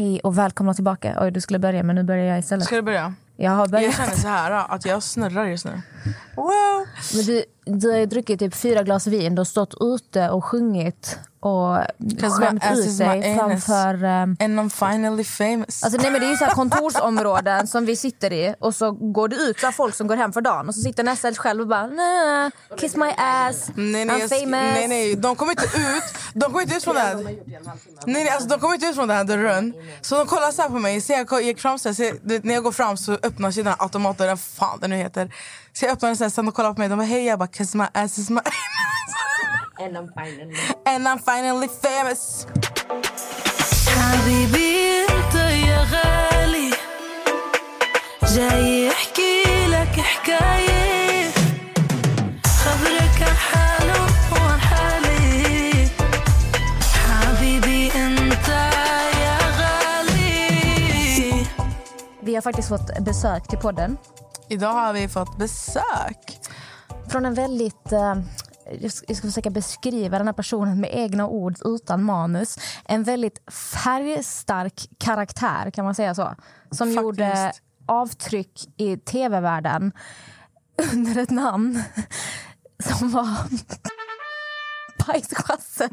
Hej och välkomna tillbaka. Oj, du skulle börja men nu börjar jag istället. Ska du börja? Jag har börjat. Jag känner så här att jag snurrar just nu. Wow. Men du, du har ju druckit typ fyra glas vin, du har stått ute och sjungit och skämt ut dig framför... Um, And I'm finally famous. Alltså nej men det är ju så här kontorsområden som vi sitter i och så går det ut så här folk som går hem för dagen och så sitter nästa själv och bara nej, kiss my ass, Nej nej, I'm famous. nej nej, de kommer inte ut. De kommer inte ut från det här. Nej nej, alltså de kommer inte ut från den här dörren. Så de kollar så här på mig. Så jag gick fram så här, så när jag går fram så öppnas ju den här automatdörren, fan den nu heter. Så jag öppnar den så här, sen de kollar på mig. De bara hej, jag bara kiss my ass is my And I'm finally And I'm finally famous. حبيبي انت يا غالي جاي احكي لك حكاية خبرك عن حاله وعن حالي حبيبي انت يا غالي Vi har faktiskt fått besök till podden Idag har vi fått besök. från en väldigt... eh, jag ska försöka beskriva den här personen med egna ord utan manus. En väldigt färgstark karaktär, kan man säga så. Som Faktiskt. gjorde avtryck i tv-världen under ett namn som var Bajschasse.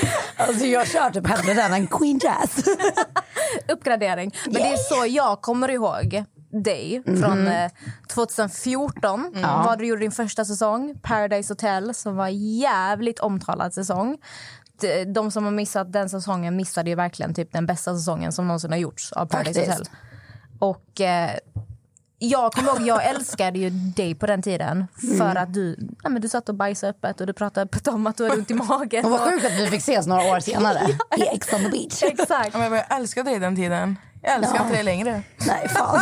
Alltså jag kör typ hellre den än Queen Jazz. Uppgradering. Men det är så jag kommer ihåg dig från eh, 2014. Var du gjorde din första säsong, Paradise Hotel, som var jävligt omtalad säsong. De, de som har missat den säsongen missade ju verkligen typ den bästa säsongen som någonsin har gjorts av Paradise Faktiskt. Hotel. Och eh, jag kommer ihåg, jag älskade ju dig på den tiden för att du, ja, men du satt och bajsade öppet och du pratade öppet om att du har ont i magen. Och vad och- sjukt att vi fick ses några år senare i Ex on the beach. Exakt. Ja, men jag älskade dig den tiden. Jag älskar Ja. inte dig längre. Nej, fan.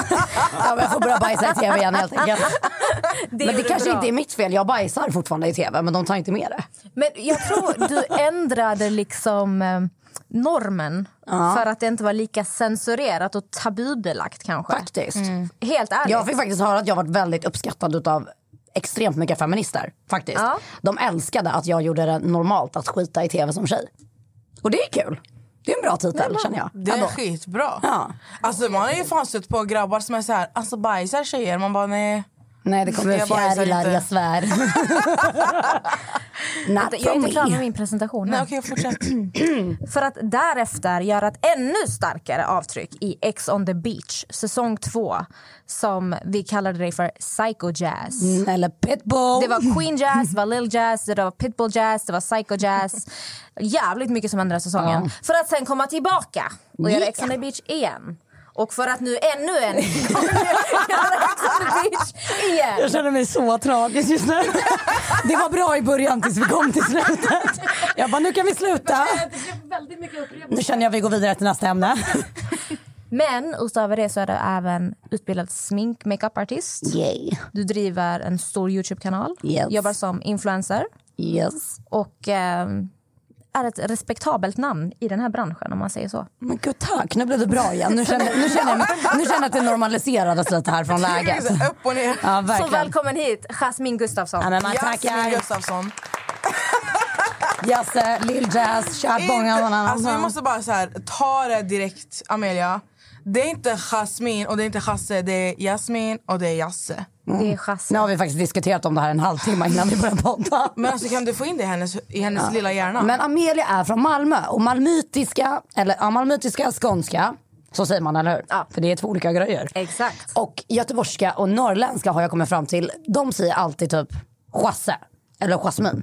Ja, men jag får börja bajsa i tv igen helt enkelt. Men det kanske bra. inte är mitt fel. Jag bajsar fortfarande i tv, men de tar inte med det. Men jag tror du ändrade liksom normen för att det inte var lika censurerat och tabubelagt kanske. Faktiskt. Helt ärligt. Jag fick faktiskt höra att jag varit väldigt uppskattad av extremt mycket feminister. Faktiskt. Ja. De älskade att jag gjorde det normalt att skita i tv som tjej. Och det är kul. Det är en bra titel känner jag. Det är Ändå. skitbra. Ja. Alltså man har ju fan stött på grabbar som är så här, alltså bajsar tjejer? Man bara nej. Nej det kommer Jag fjärilar, jag svär. Not jag är inte klar med me. min presentation. Nej okej fortsätt. För att därefter göra ett ännu starkare avtryck i Ex on the beach, säsong två som vi kallade dig för Psycho Jazz. Mm, Eller pitbull. Det var Queen Jazz, det var Lil Jazz, det var Pitbull Jazz, det var Psycho Jazz. Jävligt mycket som hände den säsongen. För att sen komma tillbaka och göra Yeah. Ex on the beach igen. Och för att nu ännu en gång göra Ex igen. Jag känner mig så tragisk just nu. Det var bra i början tills vi kom till slutet. Jag bara, nu kan vi sluta. Nu känner jag att vi går vidare till nästa ämne. Men utöver det så är du även utbildad smink makeup-artist. Yay. Du driver en stor Youtube-kanal, Yes. jobbar som influencer Yes. och eh, är ett respektabelt namn i den här branschen om man säger så. Men gud tack, nu blev det bra igen. Nu känner, nu känner, nu känner jag att det normaliserades lite här från läget. Upp och ner. Ja, Så välkommen hit, Jasmine Gustafsson. Ja, men man Jasmin tackar. Gustafsson. Jasse, Lill Jazz, Chad Bonga och någon annan. Alltså vi måste bara så här, ta det direkt Amelia. Det är inte Jasmin och det är inte Hasse, det är Jasmin och det är Jasse. Det är Nu har vi faktiskt diskuterat om det här en halvtimme innan vi började podda. Men alltså kan du få in det i hennes, i hennes lilla hjärna? Men Amelia är från Malmö och malmöitiska, eller ja, malmöitiska skånska, så säger man eller hur? Ja. För det är två olika grejer. Exakt. Och göteborgska och norrländska har jag kommit fram till, de säger alltid typ chasse eller jasmin.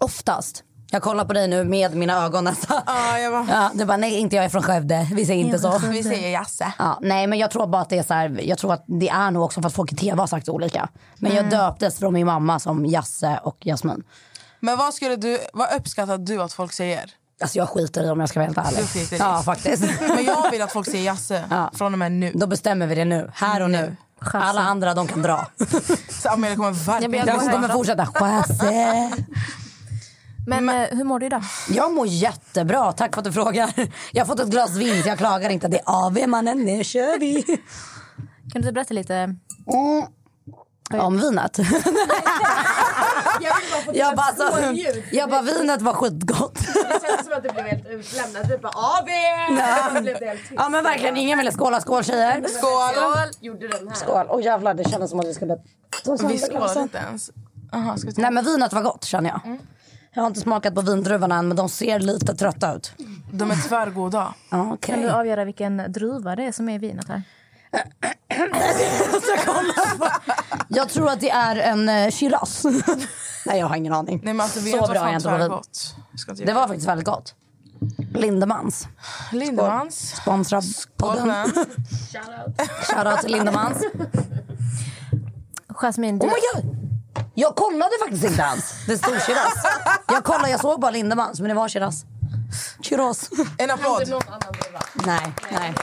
Oftast. Jag kollar på dig nu med mina ögon nästan. Ja, jag bara, Ja, du bara nej inte jag är från Skövde, vi säger inte så. vi säger Jasse. Ja, nej men jag tror bara att det är så här, jag tror att det är nog också för att folk i tv har sagt olika. Men Mm. jag döptes från min mamma som Jasse och Jasmin. Men vad skulle du, vad uppskattar du att folk säger? Alltså jag skiter i om jag ska vara helt ärlig. Du. Ja faktiskt. Men jag vill att folk säger Jasse Ja. från och med nu. Då bestämmer vi det nu, här och nu. Alla andra de kan dra. Så Amelia kommer verkligen Jag Jag kommer fortsätta. Chasse. Men eh, hur mår du idag? Jag mår jättebra, tack för att du frågar. Jag har fått ett glas vin så jag klagar inte. Det är AV mannen, nu kör vi. Kan du berätta lite? Mm. Om vinet. jag, bara, alltså, jag bara, vinet var skitgott. Det kändes som att du blev helt utlämnad. Du bara AV! Ja. Ja men verkligen, ingen ville skåla. Skål tjejer. Skål! Gjorde den här. Skål. Åh jävlar, det kändes som att vi skulle Vi skålar glasen. inte ens. Aha, ska vi ta? Nej men vinet var gott känner jag. Jag har inte smakat på vindruvorna än men de ser lite trötta ut. De är tvärgoda. Okej. Kan du avgöra vilken druva det är som är i vinet här? Jag tror att det är en uh, Shiraz. Nej jag har ingen aning. Nej men alltså vi Så har bra är jag inte på vin. Det var faktiskt väldigt gott. Lindemans. Lindemans. Sponsrar podden. den. Shoutout till Lindemans. Jasmine, du... Oh my god! Jag kollade faktiskt inte ens. Det stod Shiraz. Jag kollade, jag såg bara Lindemans men det var Shiraz. Shiraz. En applåd. Någon annan. Nej, nej.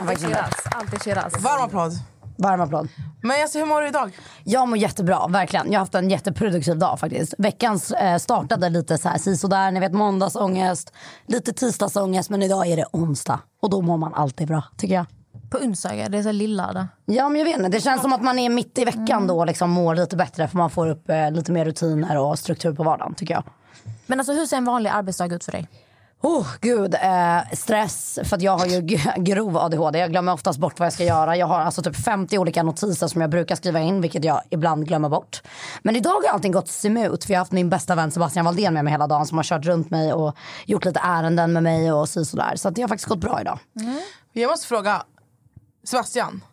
Inte. Shiraz. Alltid Shiraz. Varm applåd. Varm applåd. Men alltså, hur mår du idag? Jag mår jättebra, verkligen. Jag har haft en jätteproduktiv dag faktiskt. Veckan eh, startade lite så här sisådär, ni vet måndagsångest, lite tisdagsångest men idag är det onsdag. Och då mår man alltid bra, tycker jag. På onsdagar, det är så lillördag. Ja men jag vet inte, det känns som att man är mitt i veckan då och liksom mår lite bättre för man får upp eh, lite mer rutiner och struktur på vardagen tycker jag. Men alltså hur ser en vanlig arbetsdag ut för dig? Oh, gud, eh, stress. För att jag har ju grov ADHD. Jag glömmer oftast bort vad jag ska göra. Jag har alltså typ 50 olika notiser som jag brukar skriva in, vilket jag ibland glömmer bort. Men idag har allting gått smooth. För jag har haft min bästa vän Sebastian Valdén med mig hela dagen som har kört runt mig och gjort lite ärenden med mig och så sådär. Så att det har faktiskt gått bra idag. Jag måste fråga Sebastian.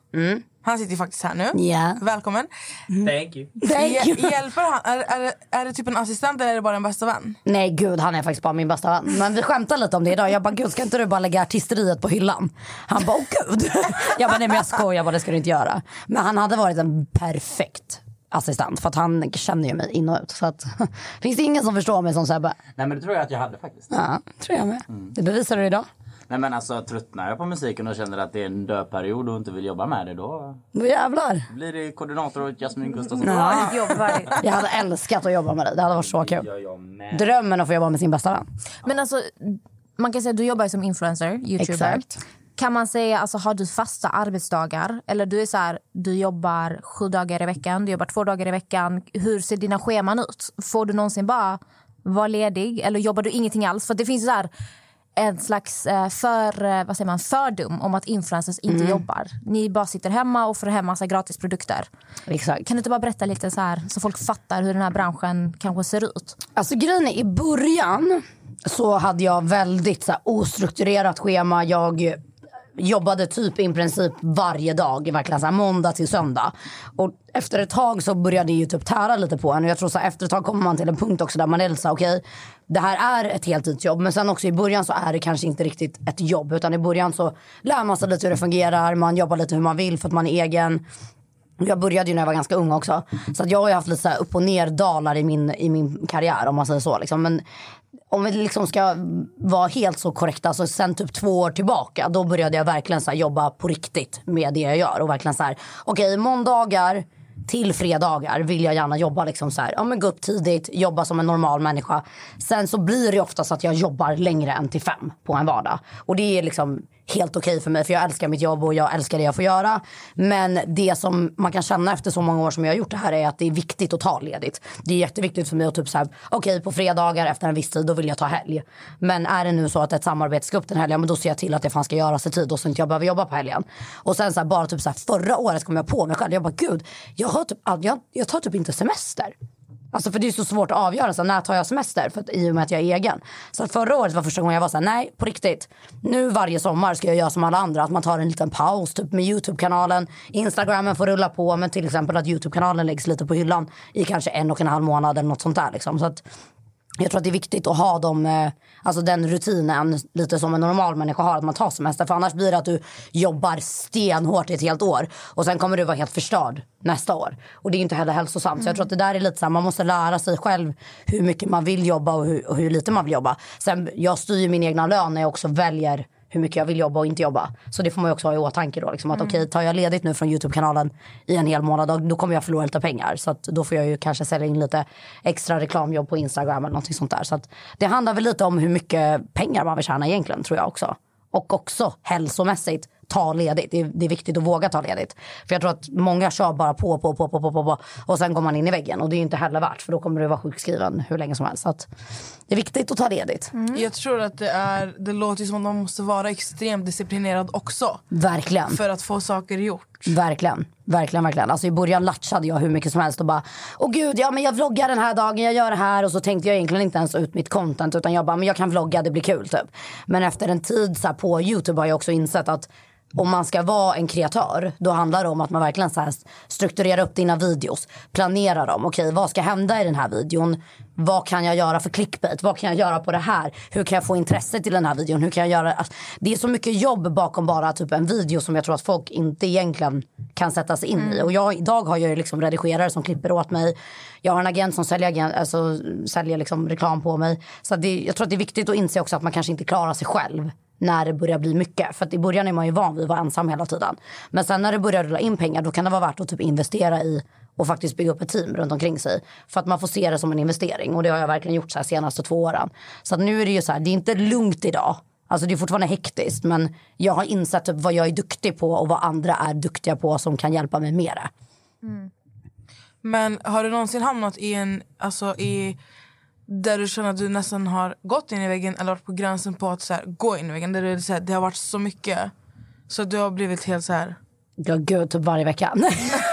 Han sitter ju faktiskt här nu. Ja. Välkommen. Thank you. Thank you. Hj- hjälper han? Är, är, det- är det typ en assistent eller är det bara en bästa vän? Nej gud, han är faktiskt bara min bästa vän. Men vi skämtar lite om det idag. Jag bara, gud ska inte du bara lägga artisteriet på hyllan? Han bara, åh gud. Jag bara, nej men jag skojar, jag bara, det ska du inte göra. Men han hade varit en perfekt assistent för att han känner ju mig in och ut. Så att, finns det ingen som förstår mig som Sebbe? Nej men det tror jag att jag hade faktiskt. Ja, tror jag med. Det bevisar du idag. Nej men alltså tröttnar jag på musiken och känner att det är en dödperiod och inte vill jobba med det då Då jävlar. blir det koordinator åt Jasmin Gustafsson. Ja. Jag hade älskat att jobba med dig. Det hade varit så kul. jag med. Drömmen att få jobba med sin bästa vän. Men alltså, man kan säga att du jobbar som influencer, youtuber. Exakt. Kan man säga, alltså har du fasta arbetsdagar? Eller du är så här, du jobbar sju dagar i veckan, du jobbar två dagar i veckan. Hur ser dina scheman ut? Får du någonsin bara vara ledig? Eller jobbar du ingenting alls? För det finns så här en slags eh, för, eh, vad säger man, fördom om att influencers inte jobbar. Ni bara sitter hemma och får hem massa gratis produkter. Exakt. Kan du inte bara berätta lite så här så folk fattar hur den här branschen kanske ser ut? Alltså grejen är, i början så hade jag väldigt så här, ostrukturerat schema. Jag jobbade typ i princip varje dag, verkligen så här, måndag till söndag. Och efter ett tag så började det ju typ tära lite på en. Och jag tror så här, efter ett tag kommer man till en punkt också där man är lite så här, okej, det här är ett heltidsjobb. Men sen också i början så är det kanske inte riktigt ett jobb. Utan i början så lär man sig lite hur det fungerar. Man jobbar lite hur man vill för att man är egen. Jag började ju när jag var ganska ung också. Så att jag har ju haft lite så här upp och ner dalar i min, i min karriär om man säger så. Liksom. Men om vi liksom ska vara helt så korrekta, så sen typ två år tillbaka då började jag verkligen så här jobba på riktigt med det jag gör. Och verkligen så här, okej okay, måndagar till fredagar vill jag gärna jobba liksom så här, ja men gå upp tidigt, jobba som en normal människa. Sen så blir det ofta så att jag jobbar längre än till fem på en vardag. Och det är liksom helt okej okay för mig för jag älskar mitt jobb och jag älskar det jag får göra. Men det som man kan känna efter så många år som jag har gjort det här är att det är viktigt att ta ledigt. Det är jätteviktigt för mig att typ så här, okej okay, på fredagar efter en viss tid då vill jag ta helg. Men är det nu så att ett samarbete ska upp den helgen, men då ser jag till att det fan ska göras i tid och så inte jag behöver jobba på helgen. Och sen så här, bara typ så här, förra året kom jag på mig själv, jag bara gud, jag, har typ, jag, jag tar typ inte semester. Alltså för det är så svårt att avgöra så här, när tar jag semester för att, i och med att jag är egen. Så förra året var första gången jag var så här, nej på riktigt. Nu varje sommar ska jag göra som alla andra, att man tar en liten paus typ med Youtube-kanalen. Instagramen får rulla på men till exempel att Youtube-kanalen läggs lite på hyllan i kanske en och en halv månad eller något sånt där liksom. Så att jag tror att det är viktigt att ha dem, eh, alltså den rutinen lite som en normal människa har, att man tar semester. För annars blir det att du jobbar stenhårt i ett helt år och sen kommer du vara helt förstörd nästa år. Och det är inte heller hälsosamt. Så jag tror att det där är lite så här, man måste lära sig själv hur mycket man vill jobba och hur, och hur lite man vill jobba. Sen, jag styr ju min egna lön när jag också väljer hur mycket jag vill jobba och inte jobba. Så det får man också ha i åtanke då. Liksom, att okej, tar jag ledigt nu från Youtube-kanalen i en hel månad, då, då kommer jag förlora lite pengar. Så då får jag ju kanske sälja in lite extra reklamjobb på Instagram eller någonting sånt där. Så det handlar väl lite om hur mycket pengar man vill tjäna egentligen, tror jag också. Och också hälsomässigt ta ledigt. Det är, det är viktigt att våga ta ledigt. För jag tror att många kör bara på, på, på, på, på, på, på och sen går man in i väggen. Och det är inte heller värt för då kommer du vara sjukskriven hur länge som helst. Så att det är viktigt att ta ledigt. Jag tror att det är, det låter som att man måste vara extremt disciplinerad också. Verkligen. För att få saker gjort. Verkligen, verkligen, verkligen. Alltså i början latchade jag hur mycket som helst och bara, åh gud, ja men jag vloggar den här dagen, jag gör det här och så tänkte jag egentligen inte ens ut mitt content utan jag bara, men jag kan vlogga, det blir kul typ. Men efter en tid så här, på Youtube har jag också insett att om man ska vara en kreatör, då handlar det om att man verkligen så här strukturerar upp dina videos. Planerar dem. Okej, vad ska hända i den här videon? Vad kan jag göra för clickbait? Vad kan jag göra på det här? Hur kan jag få intresse till den här videon? Hur kan jag göra? Alltså, det är så mycket jobb bakom bara typ en video som jag tror att folk inte egentligen kan sätta sig in i. Och jag, idag har jag liksom redigerare som klipper åt mig. Jag har en agent som säljer, agent, alltså, säljer liksom reklam på mig. Så det, jag tror att det är viktigt att inse också att man kanske inte klarar sig själv när det börjar bli mycket. För att i början är man ju van vid att vara ensam hela tiden. Men sen när det börjar rulla in pengar då kan det vara värt att typ investera i och faktiskt bygga upp ett team runt omkring sig. För att man får se det som en investering. Och det har jag verkligen gjort så här senaste två åren. Så att nu är det ju så här, det är inte lugnt idag. Alltså det är fortfarande hektiskt men jag har insett typ vad jag är duktig på och vad andra är duktiga på som kan hjälpa mig med Mm. Men har du någonsin hamnat i en, alltså i där du känner att du nästan har gått in i väggen eller varit på gränsen på att så här, gå in i väggen? Där det, så här, det har varit så mycket så du har blivit helt så här. Ja, gud, typ varje vecka.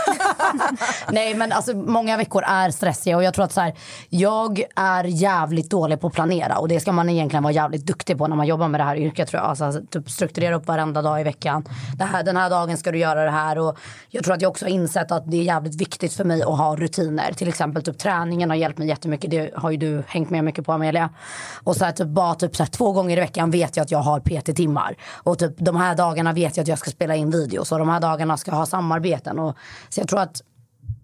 Nej, men alltså många veckor är stressiga och jag tror att så här, jag är jävligt dålig på att planera och det ska man egentligen vara jävligt duktig på när man jobbar med det här yrket tror jag. Alltså, alltså, typ strukturera upp varenda dag i veckan. Det här, den här dagen ska du göra det här och jag tror att jag också har insett att det är jävligt viktigt för mig att ha rutiner. Till exempel typ träningen har hjälpt mig jättemycket. Det har ju du hängt med mycket på Amelia. Och så här, typ, bara typ så här, två gånger i veckan vet jag att jag har PT-timmar. Och typ de här dagarna vet jag att jag ska spela in videos och de här dagarna ska jag ha samarbeten. Och, så jag tror att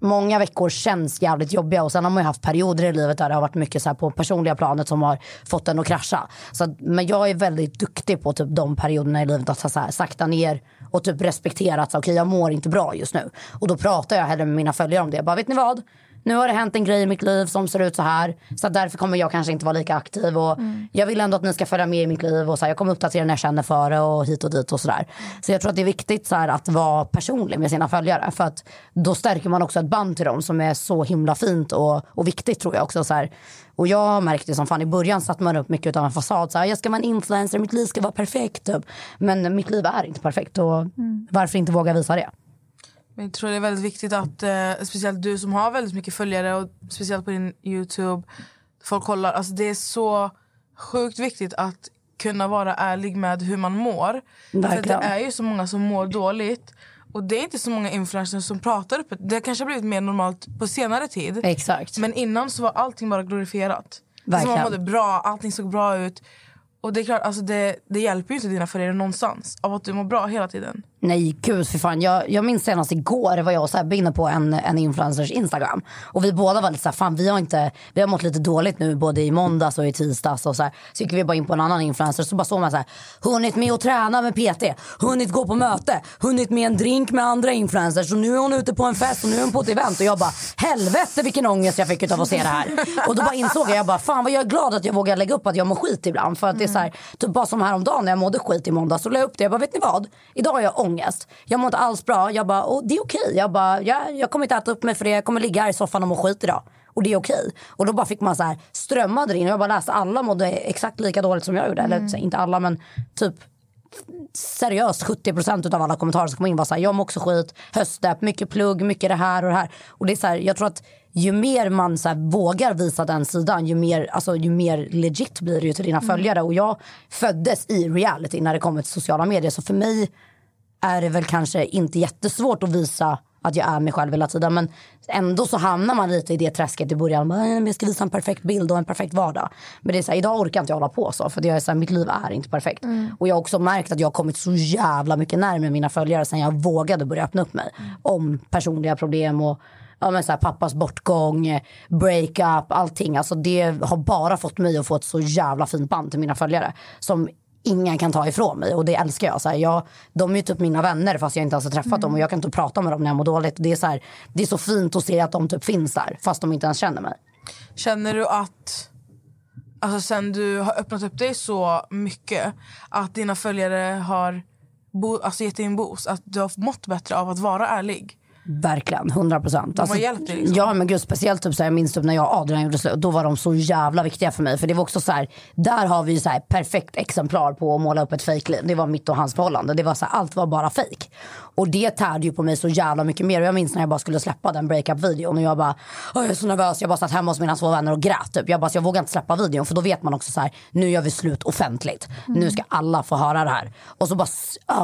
många veckor känns jävligt jobbiga och sen har man ju haft perioder i livet där det har varit mycket så här på personliga planet som har fått en att krascha. Så, att- men jag är väldigt duktig på typ de perioderna i livet att så här, sakta ner och typ respektera att så, jag mår inte bra just nu. Och då pratar jag hellre med mina följare om det. Jag bara vet ni vad? Nu har det hänt en grej i mitt liv som ser ut så här. Så därför kommer jag kanske inte vara lika aktiv. Och Jag vill ändå att ni ska följa med i mitt liv. Och så här, jag kommer uppdatera när jag känner för det och hit och dit och sådär. Så jag tror att det är viktigt så här, att vara personlig med sina följare. För att då stärker man också ett band till dem som är så himla fint och, och viktigt tror jag också. Så här. Och jag har märkt det som fan i början satte man upp mycket av en fasad. Så här, jag ska vara en influencer, mitt liv ska vara perfekt. Typ. Men mitt liv är inte perfekt. Och varför inte våga visa det? Men jag tror det är väldigt viktigt att, eh, speciellt du som har väldigt mycket följare och speciellt på din Youtube, folk kollar, alltså det är så sjukt viktigt att kunna vara ärlig med hur man mår. För Verkligen. det är ju så många som mår dåligt och det är inte så många influencers som pratar öppet. Det kanske har blivit mer normalt på senare tid. Exakt. Men innan så var allting bara glorifierat. Är som man Verkligen. mådde bra, allting såg bra ut. Och det är klart, alltså det, det hjälper ju inte dina följare någonstans av att du mår bra hela tiden. Nej gud för fan. Jag, jag minns senast igår var jag och Sebbe inne på en, en influencers Instagram. Och vi båda var lite såhär, fan vi har inte, vi har mått lite dåligt nu både i måndags och i tisdags. Och så, här. så gick vi bara in på en annan influencer så bara såg man såhär, hunnit med att träna med PT, hunnit gå på möte, hunnit med en drink med andra influencers och nu är hon ute på en fest och nu är hon på ett event. Och jag bara, helvete vilken ångest jag fick av att se det här. Och då bara insåg jag, jag bara, fan vad jag är glad att jag vågar lägga upp att jag mår skit ibland. För att det är så här, typ bara som häromdagen när jag mådde skit i måndag så la jag upp det. Jag bara, vet ni vad? Idag har jag ångest. Jag mår inte alls bra. Jag bara, och det är okej. Jag bara, jag, jag kommer inte äta upp mig för det. Jag kommer ligga här i soffan och må skit idag. Och det är okej. Och då bara fick man så här strömmade in. Och jag bara läste alla mådde exakt lika dåligt som jag gjorde. Eller så här, inte alla men typ seriöst 70% av alla kommentarer som kom in var så här, jag mår också skit, höstdepp, mycket plugg, mycket det här och det här. Och det är så här, jag tror att ju mer man så vågar visa den sidan, ju mer, alltså, ju mer legit blir det ju till dina följare. Och jag föddes i reality när det kommer till sociala medier. Så för mig är det väl kanske inte jättesvårt att visa att jag är mig själv hela tiden. Men ändå så hamnar man lite i det träsket i början. Man, "Nej, men Jag ska visa en perfekt bild och en perfekt vardag. Men det är så här, idag orkar inte jag hålla på så. För det är så här, mitt liv är inte perfekt. Och jag har också märkt att jag har kommit så jävla mycket närmare mina följare sen jag vågade börja öppna upp mig. Om personliga problem och ja, men så här, pappas bortgång, breakup, allting. Alltså det har bara fått mig att få ett så jävla fint band till mina följare. Som ingen kan ta ifrån mig och det älskar jag. Så här, jag de är ju typ mina vänner fast jag inte ens har träffat dem och jag kan inte prata med dem när jag mår dåligt. Det är, så här, det är så fint att se att de typ finns där fast de inte ens känner mig. Känner du att, alltså sen du har öppnat upp dig så mycket, att dina följare har bo, alltså gett dig en boost. Att du har mått bättre av att vara ärlig. Verkligen, 100 procent. dig liksom. Ja men gud speciellt typ, så här, jag minns typ, när jag och Adrian gjorde slut. Då var de så jävla viktiga för mig. För det var också så här, där har vi ju så här, perfekt exemplar på att måla upp ett fejkliv. Det var mitt och hans förhållande. Det var så här, allt var bara fejk. Och det tärde ju på mig så jävla mycket mer. Och jag minns när jag bara skulle släppa den breakup-videon och jag bara, "Åh, jag är så nervös. Jag bara satt hemma hos mina två vänner och grät typ. Jag bara, jag vågar inte släppa videon för då vet man också så här, nu gör vi slut offentligt. Nu ska alla få höra det här. Och så bara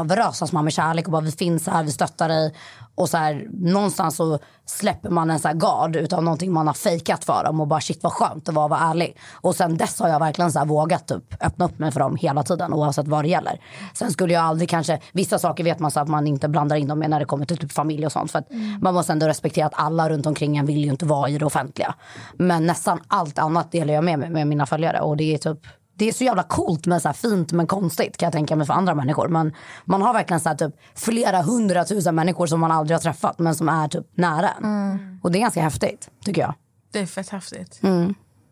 överösas man med kärlek och bara vi finns här, vi stöttar dig. Och så här, någonstans så släpper man en så här gard utav någonting man har fejkat för dem och bara shit vad skönt att vara, vara ärlig. Och sen dess har jag verkligen så vågat typ öppna upp mig för dem hela tiden oavsett vad det gäller. Sen skulle jag aldrig kanske, vissa saker vet man så att man inte blandar in dem med när det kommer till typ familj och sånt. För att man måste ändå respektera att alla runt omkring en vill ju inte vara i det offentliga. Men nästan allt annat delar jag med mig med mina följare och det är typ det är så jävla coolt men så här fint men konstigt kan jag tänka mig för andra människor. Men man har verkligen så här typ flera hundratusen människor som man aldrig har träffat men som är typ nära en. Och det är ganska häftigt tycker jag. Det är fett häftigt.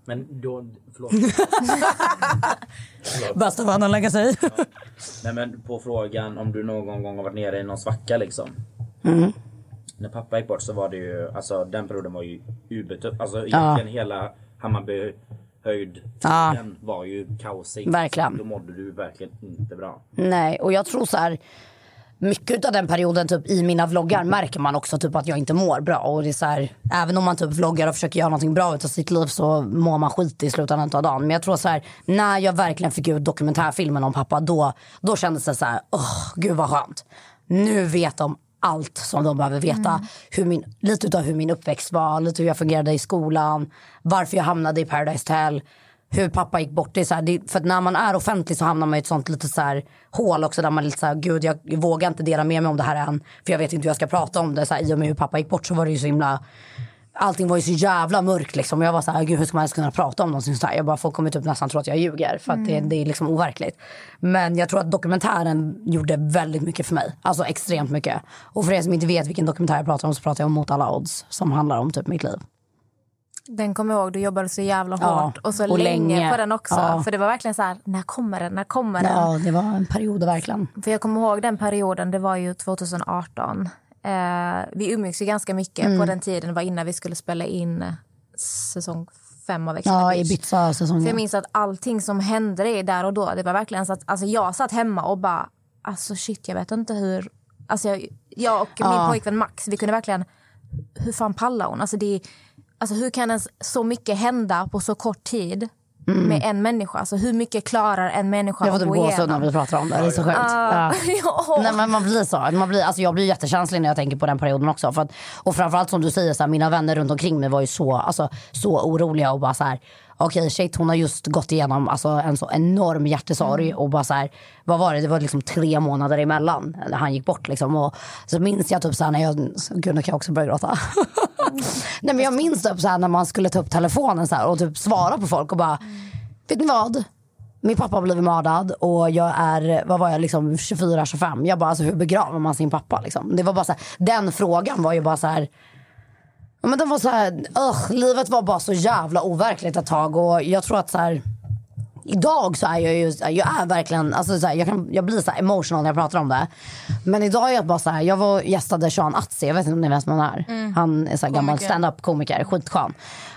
Men då, förlåt. Bästa vännen lägga sig Nej men på frågan om du någon gång har varit nere i någon svacka liksom. När pappa gick bort så var det ju, alltså den perioden var ju ubetuff. Alltså egentligen hela Hammarby höjd Ja. den var ju kaosig. Verkligen. Då mådde du verkligen inte bra. Nej, och jag tror så här mycket av den perioden typ, i mina vloggar märker man också typ, att jag inte mår bra. Och det är så här, även om man typ vloggar och försöker göra någonting bra utav sitt liv så mår man skit i slutändan av dagen. Men jag tror så här, när jag verkligen fick ut dokumentärfilmen om pappa då, då kändes det så här, åh gud vad skönt. Nu vet de allt som de behöver veta. Hur min, lite utav hur min uppväxt var, lite hur jag fungerade i skolan, varför jag hamnade i Paradise Hotel hur pappa gick bort. Det är så här, det, för när man är offentlig så hamnar man i ett sånt lite så här hål också där man är lite så här, gud jag vågar inte dela med mig om det här än. För jag vet inte hur jag ska prata om det. Så här, I och med hur pappa gick bort så var det ju så himla Allting var ju så jävla mörkt liksom. Jag var så här, gud hur ska man ens kunna prata om någonting så här? Jag bara, folk kommer typ nästan tro att jag ljuger. För att det, det är liksom overkligt. Men jag tror att dokumentären gjorde väldigt mycket för mig. Alltså extremt mycket. Och för er som inte vet vilken dokumentär jag pratar om så pratar jag om Mot alla odds. Som handlar om typ mitt liv. Den kommer jag ihåg, du jobbade så jävla Ja, hårt och så och länge, länge. på den också. Ja. För det var verkligen så här, när kommer den, när kommer den? Ja, det var en period verkligen. För jag kommer ihåg den perioden, det var ju 2018. Eh, vi umgicks ju ganska mycket Mm. på den tiden, det var innan vi skulle spela in säsong fem av Ex Ja. Så jag Ibiza-säsongen. minns att allting som hände där och då, det var verkligen så att alltså jag satt hemma och bara, alltså shit jag vet inte hur, alltså jag, jag och min Ja. pojkvän Max, vi kunde verkligen, hur fan pallar hon? Alltså det, alltså hur kan ens så mycket hända på så kort tid med en människa? Alltså hur mycket klarar en människa Mm. Jag får att typ gå gåshud när igenom? vi pratar om det. Det är så sjukt. Ja. Ja. Nej, men man blir så. Man blir, alltså jag blir jättekänslig när jag tänker på den perioden också. För att, och framförallt som du säger, så här, mina vänner runt omkring mig var ju så, alltså, så oroliga och bara så här. Okej shit hon har just gått igenom alltså, en så enorm hjärtesorg och bara så här, vad var det, det var liksom tre månader emellan när han gick bort liksom. Och så minns jag typ så här när jag, gud nu kan jag också börja gråta. Nej men jag minns typ så här när man skulle ta upp telefonen så här, och typ svara på folk och bara, vet ni vad? Min pappa har blivit mördad och jag är, vad var jag, liksom 24-25. Jag bara, alltså hur begraver man sin pappa liksom? Det var bara så här, den frågan var ju bara så här. Ja, men den var så här, ugh, livet var bara så jävla overkligt ett tag och jag tror att så här. Idag så är jag ju, jag är verkligen, alltså så här, jag, kan, jag blir så emotional när jag pratar om det. Men idag är jag bara så här, jag var gästade Sean Atzi, jag vet inte om ni vet vem han är. Han är så här gammal stand-up komiker, skitskön.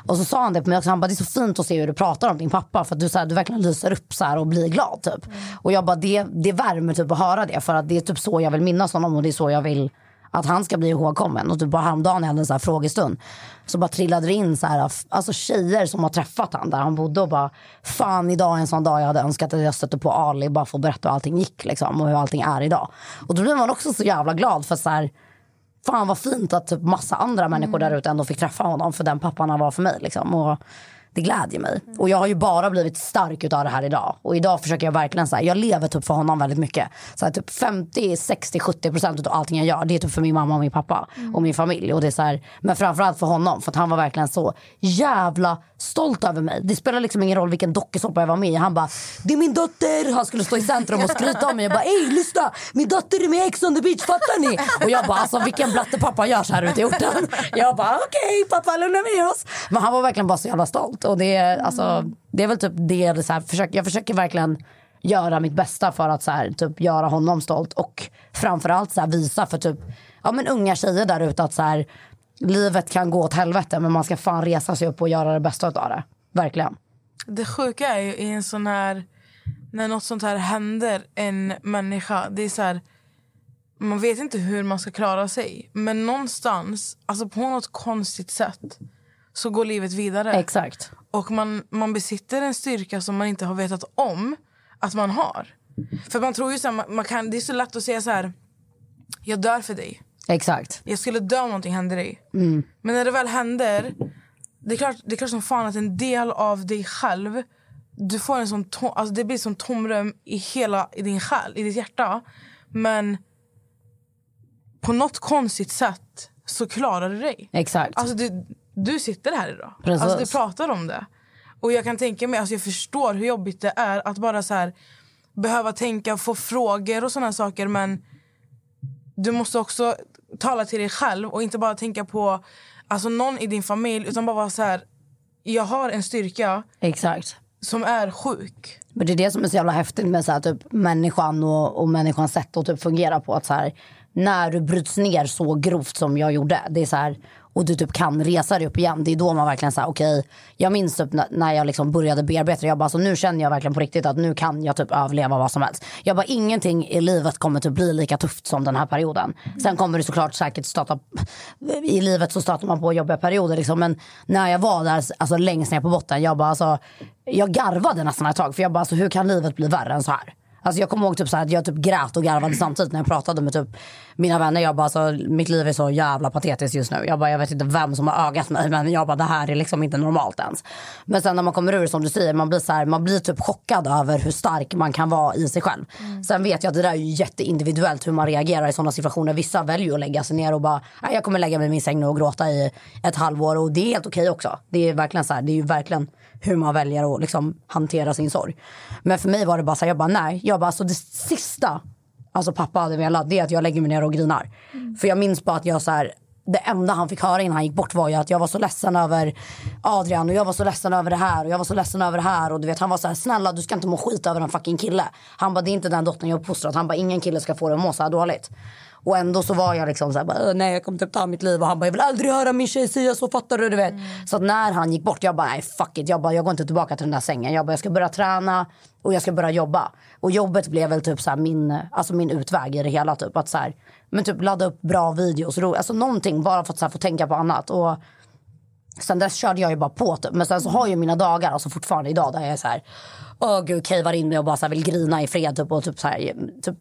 Och så sa han det på mig också, han bara det är så fint att se hur du pratar om din pappa för att du, så här, du verkligen lyser upp så och blir glad typ. Och jag bara det, det värmer typ att höra det för att det är typ så jag vill minnas honom och det är så jag vill att han ska bli ihågkommen. Och typ bara häromdagen jag hade en så frågestund så bara trillade det in så här, alltså tjejer som har träffat han där han bodde och bara fan idag är en sån dag jag hade önskat att jag stötte på Ali bara för att berätta hur allting gick liksom och hur allting är idag. Och då blir man också så jävla glad för så här fan vad fint att typ massa andra människor där ute ändå fick träffa honom för den pappan han var för mig liksom. Och det glädjer mig. Och jag har ju bara blivit stark utav det här idag. Och idag försöker jag verkligen så här, jag lever typ för honom väldigt mycket. Så här, typ 50, 60, 70 procent utav allting jag gör det är typ för min mamma och min pappa och min familj. Och det är så här, men framförallt för honom för att han var verkligen så jävla stolt över mig. Det spelar liksom ingen roll vilken dokusåpa jag var med i. Han bara, det är min dotter. Han skulle stå i centrum och skryta om mig. Jag bara, ey lyssna, min dotter är med i Ex on the beach, fattar ni? Och jag bara, alltså vilken blatte pappa gör så här ute i orten. Jag bara, okej pappa lugna ner oss. Men han var verkligen bara så jävla stolt sånt. Och det är, alltså, det är väl typ det, det så här, försök, jag försöker verkligen göra mitt bästa för att så här, typ, göra honom stolt. Och framförallt så här, visa för typ, ja, men unga tjejer där ute att så här, livet kan gå åt helvete men man ska fan resa sig upp och göra det bästa av det. Verkligen. Det sjuka är ju i en sån här... När något sånt här händer en människa. Det är så här, man vet inte hur man ska klara sig. Men någonstans, alltså på något konstigt sätt så går livet vidare. Exakt. Och man, man besitter en styrka som man inte har vetat om att man har. För man tror ju så här, man, man kan, det är så lätt att säga så här. Jag dör för dig. Exakt. Jag skulle dö om någonting hände dig. Men när det väl händer, det är, klart, det är klart som fan att en del av dig själv, du får en sån tom, alltså det blir som tomrum i hela i din själ, i ditt hjärta. Men på något konstigt sätt så klarar du dig. Exakt. Alltså du, du sitter här idag. Precis. Alltså du pratar om det. Och jag kan tänka mig, alltså jag förstår hur jobbigt det är att bara så här behöva tänka, få frågor och såna saker men du måste också tala till dig själv och inte bara tänka på alltså någon i din familj utan bara vara så här jag har en styrka Exakt. som är sjuk. Men det är det som är så jävla häftigt med så här, typ, människan och, och människans sätt att typ, fungera på. Att, så här, när du bryts ner så grovt som jag gjorde det är så här, och du typ kan resa dig upp igen. Det är då man verkligen säger okej. jag minns typ när, jag liksom började bearbeta det. Jag bara, så nu känner jag verkligen på riktigt att nu kan jag typ överleva vad som helst. Jag bara ingenting i livet kommer typ bli lika tufft som den här perioden. Sen kommer det såklart säkert starta, i livet så startar man på jobbiga perioder liksom. Men när jag var där alltså, längst ner på botten, jag bara alltså, jag garvade nästan ett tag. För jag bara alltså, hur kan livet bli värre än så här? Alltså jag kommer ihåg typ så här att jag typ grät och garvade samtidigt när jag pratade med typ mina vänner. Jag bara alltså, mitt liv är så jävla patetiskt just nu. Jag bara jag vet inte vem som har ögat mig men jag bara det här är liksom inte normalt ens. Men sen när man kommer ur som du säger, man blir så här, man blir typ chockad över hur stark man kan vara i sig själv. Sen vet jag att det där är ju jätteindividuellt hur man reagerar i sådana situationer. Vissa väljer att lägga sig ner och bara "Nej, jag kommer lägga mig i min säng nu och gråta i ett halvår och det är helt okej också. Det är verkligen så här, det är ju verkligen hur man väljer att liksom hantera sin sorg. Men för mig var det bara så här, jag bara nej, jag bara alltså det sista alltså pappa hade velat det är att jag lägger mig ner och grinar. För jag minns bara att jag så här, det enda han fick höra innan han gick bort var ju att jag var så ledsen över Adrian och jag var så ledsen över det här och jag var så ledsen över det här och du vet han var så här snälla du ska inte må skit över en fucking kille. Han bara det är inte den dottern jag uppfostrat. Han bara ingen kille ska få dig att må så här dåligt. Och ändå så var jag liksom så här, bara, "Åh, nej jag kommer typ ta mitt liv och han bara jag vill aldrig höra min tjej säga så fattar du du vet. Så att när han gick bort jag bara nej fuck it jag bara jag går inte tillbaka till den där sängen. Jag bara jag ska börja träna och jag ska börja jobba. Och jobbet blev väl typ så min, alltså min utväg i det hela typ att så här, men typ ladda upp bra videos, ro, alltså någonting bara för att så här, få tänka på annat. Och Sen dess körde jag ju bara på typ. Men sen så har jag mina dagar, alltså fortfarande idag där jag är så här. Åh gud, cavar in mig och bara så här vill grina i fred typ, och typ så här, typ,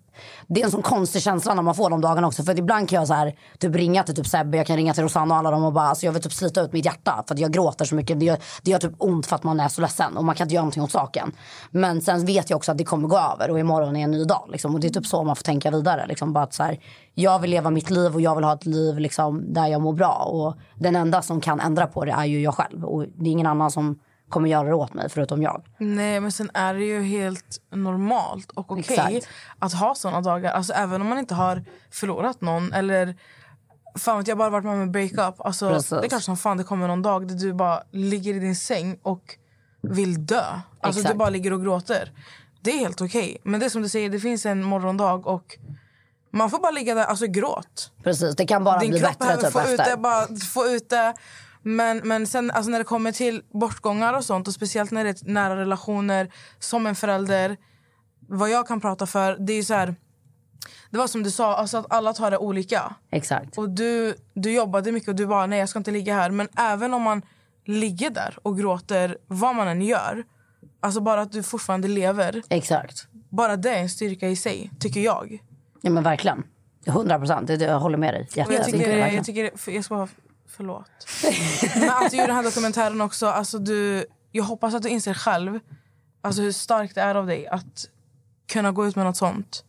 Det är en sån konstig känsla när man får de dagarna också. För att ibland kan jag så här, typ ringa till typ Sebbe, jag kan ringa till Rosanna och alla dem och bara alltså, jag vill typ slita ut mitt hjärta. För att jag gråter så mycket. Det gör, det gör typ ont för att man är så ledsen och man kan inte göra någonting åt saken. Men sen vet jag också att det kommer gå över och imorgon är en ny dag. Liksom. Och det är typ så man får tänka vidare. Liksom. Bara att, så här, jag vill leva mitt liv och jag vill ha ett liv liksom, där jag mår bra. Och den enda som kan ändra på det är ju jag själv. Och det är ingen annan som kommer göra det åt mig förutom jag. Nej men sen är det ju helt normalt och okej Exakt. att ha såna dagar. Alltså även om man inte har förlorat någon eller Fan jag bara varit med om en breakup. Alltså, Precis. det är klart som fan det kommer någon dag där du bara ligger i din säng och vill dö. Alltså Exakt. du bara ligger och gråter. Det är helt okej. Men det som du säger, det finns en morgondag och man får bara ligga där, alltså gråt. Precis, det kan bara Din bli kropp bättre behöver typ få ut efter. det, bara få ut det. Men, men sen alltså när det kommer till bortgångar och sånt och speciellt när det är nära relationer som en förälder. Vad jag kan prata för, det är så här. Det var som du sa, alltså att alla tar det olika. Exakt. Och du, du jobbade mycket och du bara nej jag ska inte ligga här. Men även om man ligger där och gråter vad man än gör. Alltså bara att du fortfarande lever. Exakt. Bara det är en styrka i sig, tycker jag. Ja men verkligen. 100 procent. Jag håller med dig. Och jag Jätte- tycker, verkligen. jag tycker jag ska bara, förlåt. Men att du gjorde den här dokumentären också, alltså du, jag hoppas att du inser själv alltså hur starkt det är av dig att kunna gå ut med något sånt.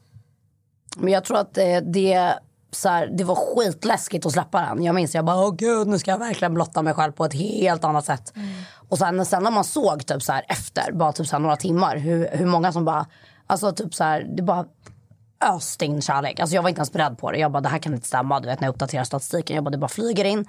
Men jag tror att det, det, så här, det var skitläskigt att släppa den. Jag minns jag bara, åh gud nu ska jag verkligen blotta mig själv på ett helt annat sätt. Och sen, sen när man såg typ så här efter, bara typ så här några timmar, hur, hur många som bara, alltså typ så här, det bara öste in kärlek. Alltså jag var inte ens beredd på det. Jag bara, det här kan inte stämma. Du vet när jag uppdaterar statistiken. Jag bara, det bara flyger in.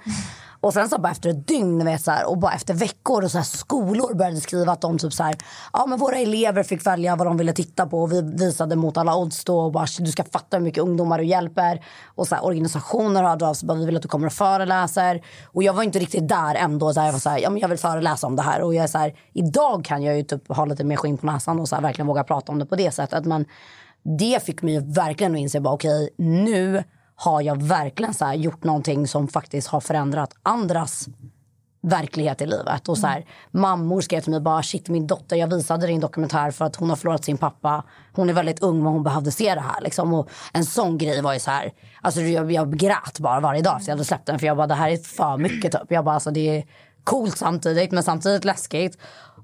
Och sen så bara efter ett dygn vet, så här, och bara efter veckor och så här, skolor började skriva att de typ så här, ja men våra elever fick välja vad de ville titta på och vi visade mot alla odds då och bara du ska fatta hur mycket ungdomar du hjälper. Och så här, organisationer hörde av sig bara vi vill att du kommer och föreläser. Och jag var inte riktigt där ändå. Så här, jag var så här, ja men jag vill föreläsa om det här. Och jag är så här, idag kan jag ju typ ha lite mer skinn på näsan och så här, verkligen våga prata om det på det sättet. Men det fick mig verkligen att inse bara okej nu har jag verkligen så här gjort någonting som faktiskt har förändrat andras verklighet i livet. Och så här, Mammor skrev till mig bara shit min dotter jag visade din dokumentär för att hon har förlorat sin pappa. Hon är väldigt ung men hon behövde se det här. Liksom. Och en sån grej var ju så här. Alltså jag, jag grät bara varje dag efter jag hade släppt den. För jag bara det här är för mycket typ. Jag bara alltså det är coolt samtidigt men samtidigt läskigt.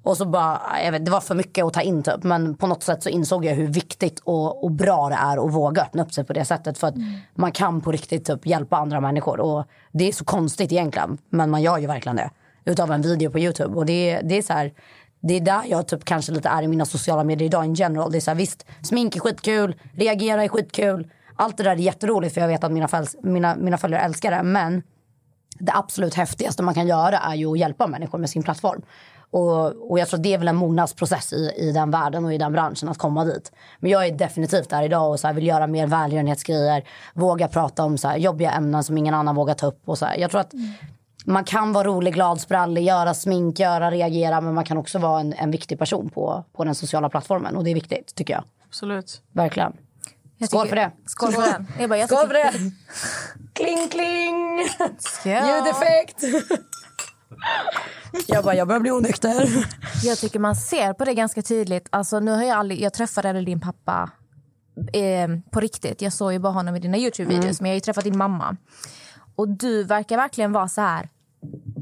Och så bara, jag vet, det var för mycket att ta in typ. Men på något sätt så insåg jag hur viktigt och, och bra det är att våga öppna upp sig på det sättet. För att man kan på riktigt typ hjälpa andra människor. Och det är så konstigt egentligen. Men man gör ju verkligen det. Utav en video på Youtube. Och det, det är så här, det är där jag typ kanske lite är i mina sociala medier idag in general. Det är så här, visst, smink är skitkul, reagera är skitkul. Allt det där är jätteroligt för jag vet att mina, följs, mina, mina följare älskar det. Men det absolut häftigaste man kan göra är ju att hjälpa människor med sin plattform. Och, och jag tror det är väl en mognadsprocess i, i den världen och i den branschen att komma dit. Men jag är definitivt där idag och så här, vill göra mer välgörenhetsgrejer. Våga prata om så här, jobbiga ämnen som ingen annan vågar ta upp. Och så här. Jag tror att man kan vara rolig, glad, sprallig, göra smink, göra, reagera. Men man kan också vara en, en viktig person på, på den sociala plattformen. Och det är viktigt tycker jag. Absolut. Verkligen. Jag Skål tycker- för det. Skål för den. Jag bara, jag Skål för det! Kling, kling! Skål. Ljudeffekt! Jag bara, jag börjar bli onykter. Jag tycker man ser på det ganska tydligt. Alltså, nu har jag, aldrig, jag träffade din pappa eh, på riktigt. Jag såg ju bara honom i dina Youtube-videos. Mm. Men jag har ju träffat din mamma. Och du verkar verkligen vara så här...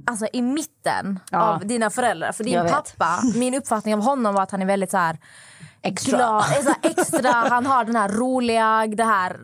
Alltså i mitten Ja. av dina föräldrar. För din Jag vet. pappa, min uppfattning av honom var att han är väldigt så här... Extra. Glad, här extra, han har den här roliga, det här...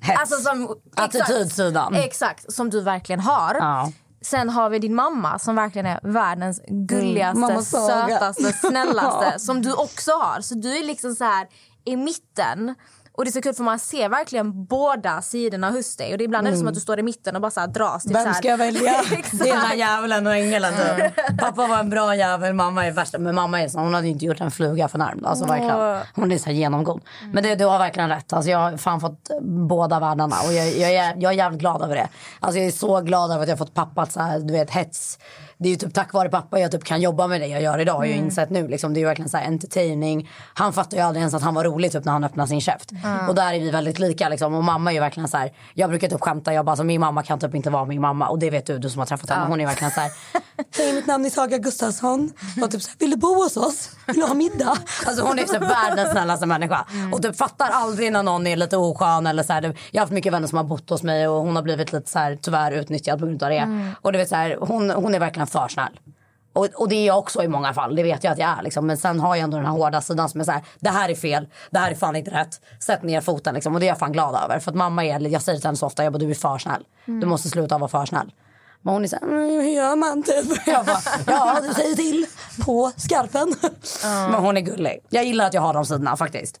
Hets. Alltså som, exakt. Attitydsidan. Exakt, som du verkligen har. Ja. Sen har vi din mamma som verkligen är världens gulligaste, mamma Saga. sötaste, snällaste. Som du också har. Så du är liksom så här i mitten. Och det är så kul för man ser verkligen båda sidorna hos dig. Och det är ibland är det som att du står i mitten och bara så dras. Så Vem ska jag välja? Det är djävulen och ängeln. typ. Pappa var en bra jävel, mamma är värsta. Men mamma är så, hon hade inte gjort en fluga för närm. Alltså verkligen. Hon är så genomgod. Men det, du har verkligen rätt. Alltså, jag har fan fått båda världarna. Och jag, jag, är, jag är jävligt glad över det. Alltså, jag är så glad över att jag har fått pappa att så här, du vet, hets. Det är ju typ tack vare pappa jag typ kan jobba med det jag gör idag. Jag har insett nu. Liksom, det är ju verkligen så här entertaining. Han fattar ju aldrig ens att han var rolig typ, när han öppnade sin käft. Och där är vi väldigt lika. Liksom. Och mamma är ju verkligen så här. Jag brukar typ skämta. Jag bara, alltså, min mamma kan typ inte vara min mamma. Och det vet du, du som har träffat henne. Hon är verkligen så här. Hej, mitt namn är Saga Gustafsson. Och typ så här, vill du bo hos oss? Vill du ha middag? Alltså hon är så världens snällaste människa. Och typ fattar aldrig när någon är lite oskön. Eller så här, jag har haft mycket vänner som har bott hos mig och hon har blivit lite så här, tyvärr utnyttjad på grund av det. Och du vet, så här, hon, hon är verkligen för snäll. Och, och det är jag också i många fall, det vet jag att jag är. Liksom. Men sen har jag ändå den här hårda sidan som är så här, det här är fel, det här är fan inte rätt. Sätt ner foten liksom. Och det är jag fan glad över. För att mamma är, jag säger till henne så ofta, jag bara, du är för snäll. Du måste sluta vara för snäll. Men hon är såhär, mm, hur gör man typ? Jag bara, ja du säger till på skarpen. Men hon är gullig. Jag gillar att jag har de sidorna faktiskt.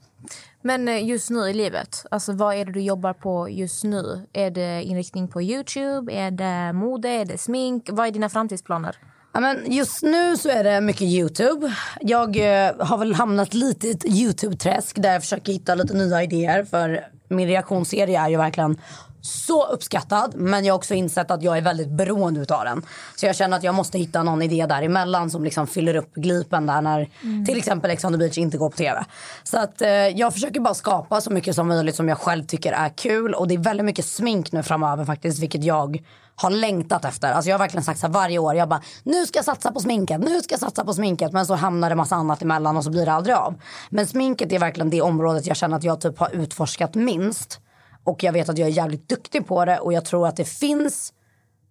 Men eh, just nu i livet, alltså, vad är det du jobbar på just nu? Är det inriktning på Youtube? Är det mode? Är det smink? Vad är dina framtidsplaner? Ja, men just nu så är det mycket Youtube. Jag eh, har väl hamnat lite i ett Youtube-träsk där jag försöker hitta lite nya idéer. För min reaktionsserie är ju verkligen så uppskattad men jag har också insett att jag är väldigt beroende utav den. Så jag känner att jag måste hitta någon idé däremellan som liksom fyller upp glipen där när till exempel Ex on the beach inte går på tv. Så att eh, jag försöker bara skapa så mycket som möjligt som jag själv tycker är kul och det är väldigt mycket smink nu framöver faktiskt vilket jag har längtat efter. Alltså jag har verkligen sagt så här varje år. Jag bara, nu ska jag satsa på sminket, nu ska jag satsa på sminket. Men så hamnar det massa annat emellan och så blir det aldrig av. Men sminket är verkligen det området jag känner att jag typ har utforskat minst. Och jag vet att jag är jävligt duktig på det och jag tror att det finns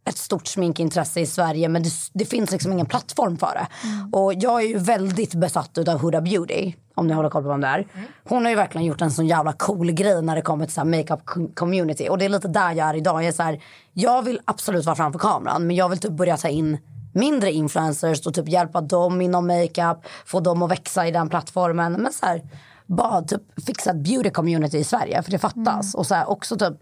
ett stort sminkintresse i Sverige men det, det finns liksom ingen plattform för det. Och jag är ju väldigt besatt av Huda Beauty. Om ni håller koll på vem det är. Hon har ju verkligen gjort en sån jävla cool grej när det kommer till makeup com- community. Och det är lite där jag är idag. Jag, är så här, jag vill absolut vara framför kameran men jag vill typ börja ta in mindre influencers och typ hjälpa dem inom makeup. Få dem att växa i den plattformen. Men så här, bara typ fixa ett beauty community i Sverige för det fattas. Och så här, också typ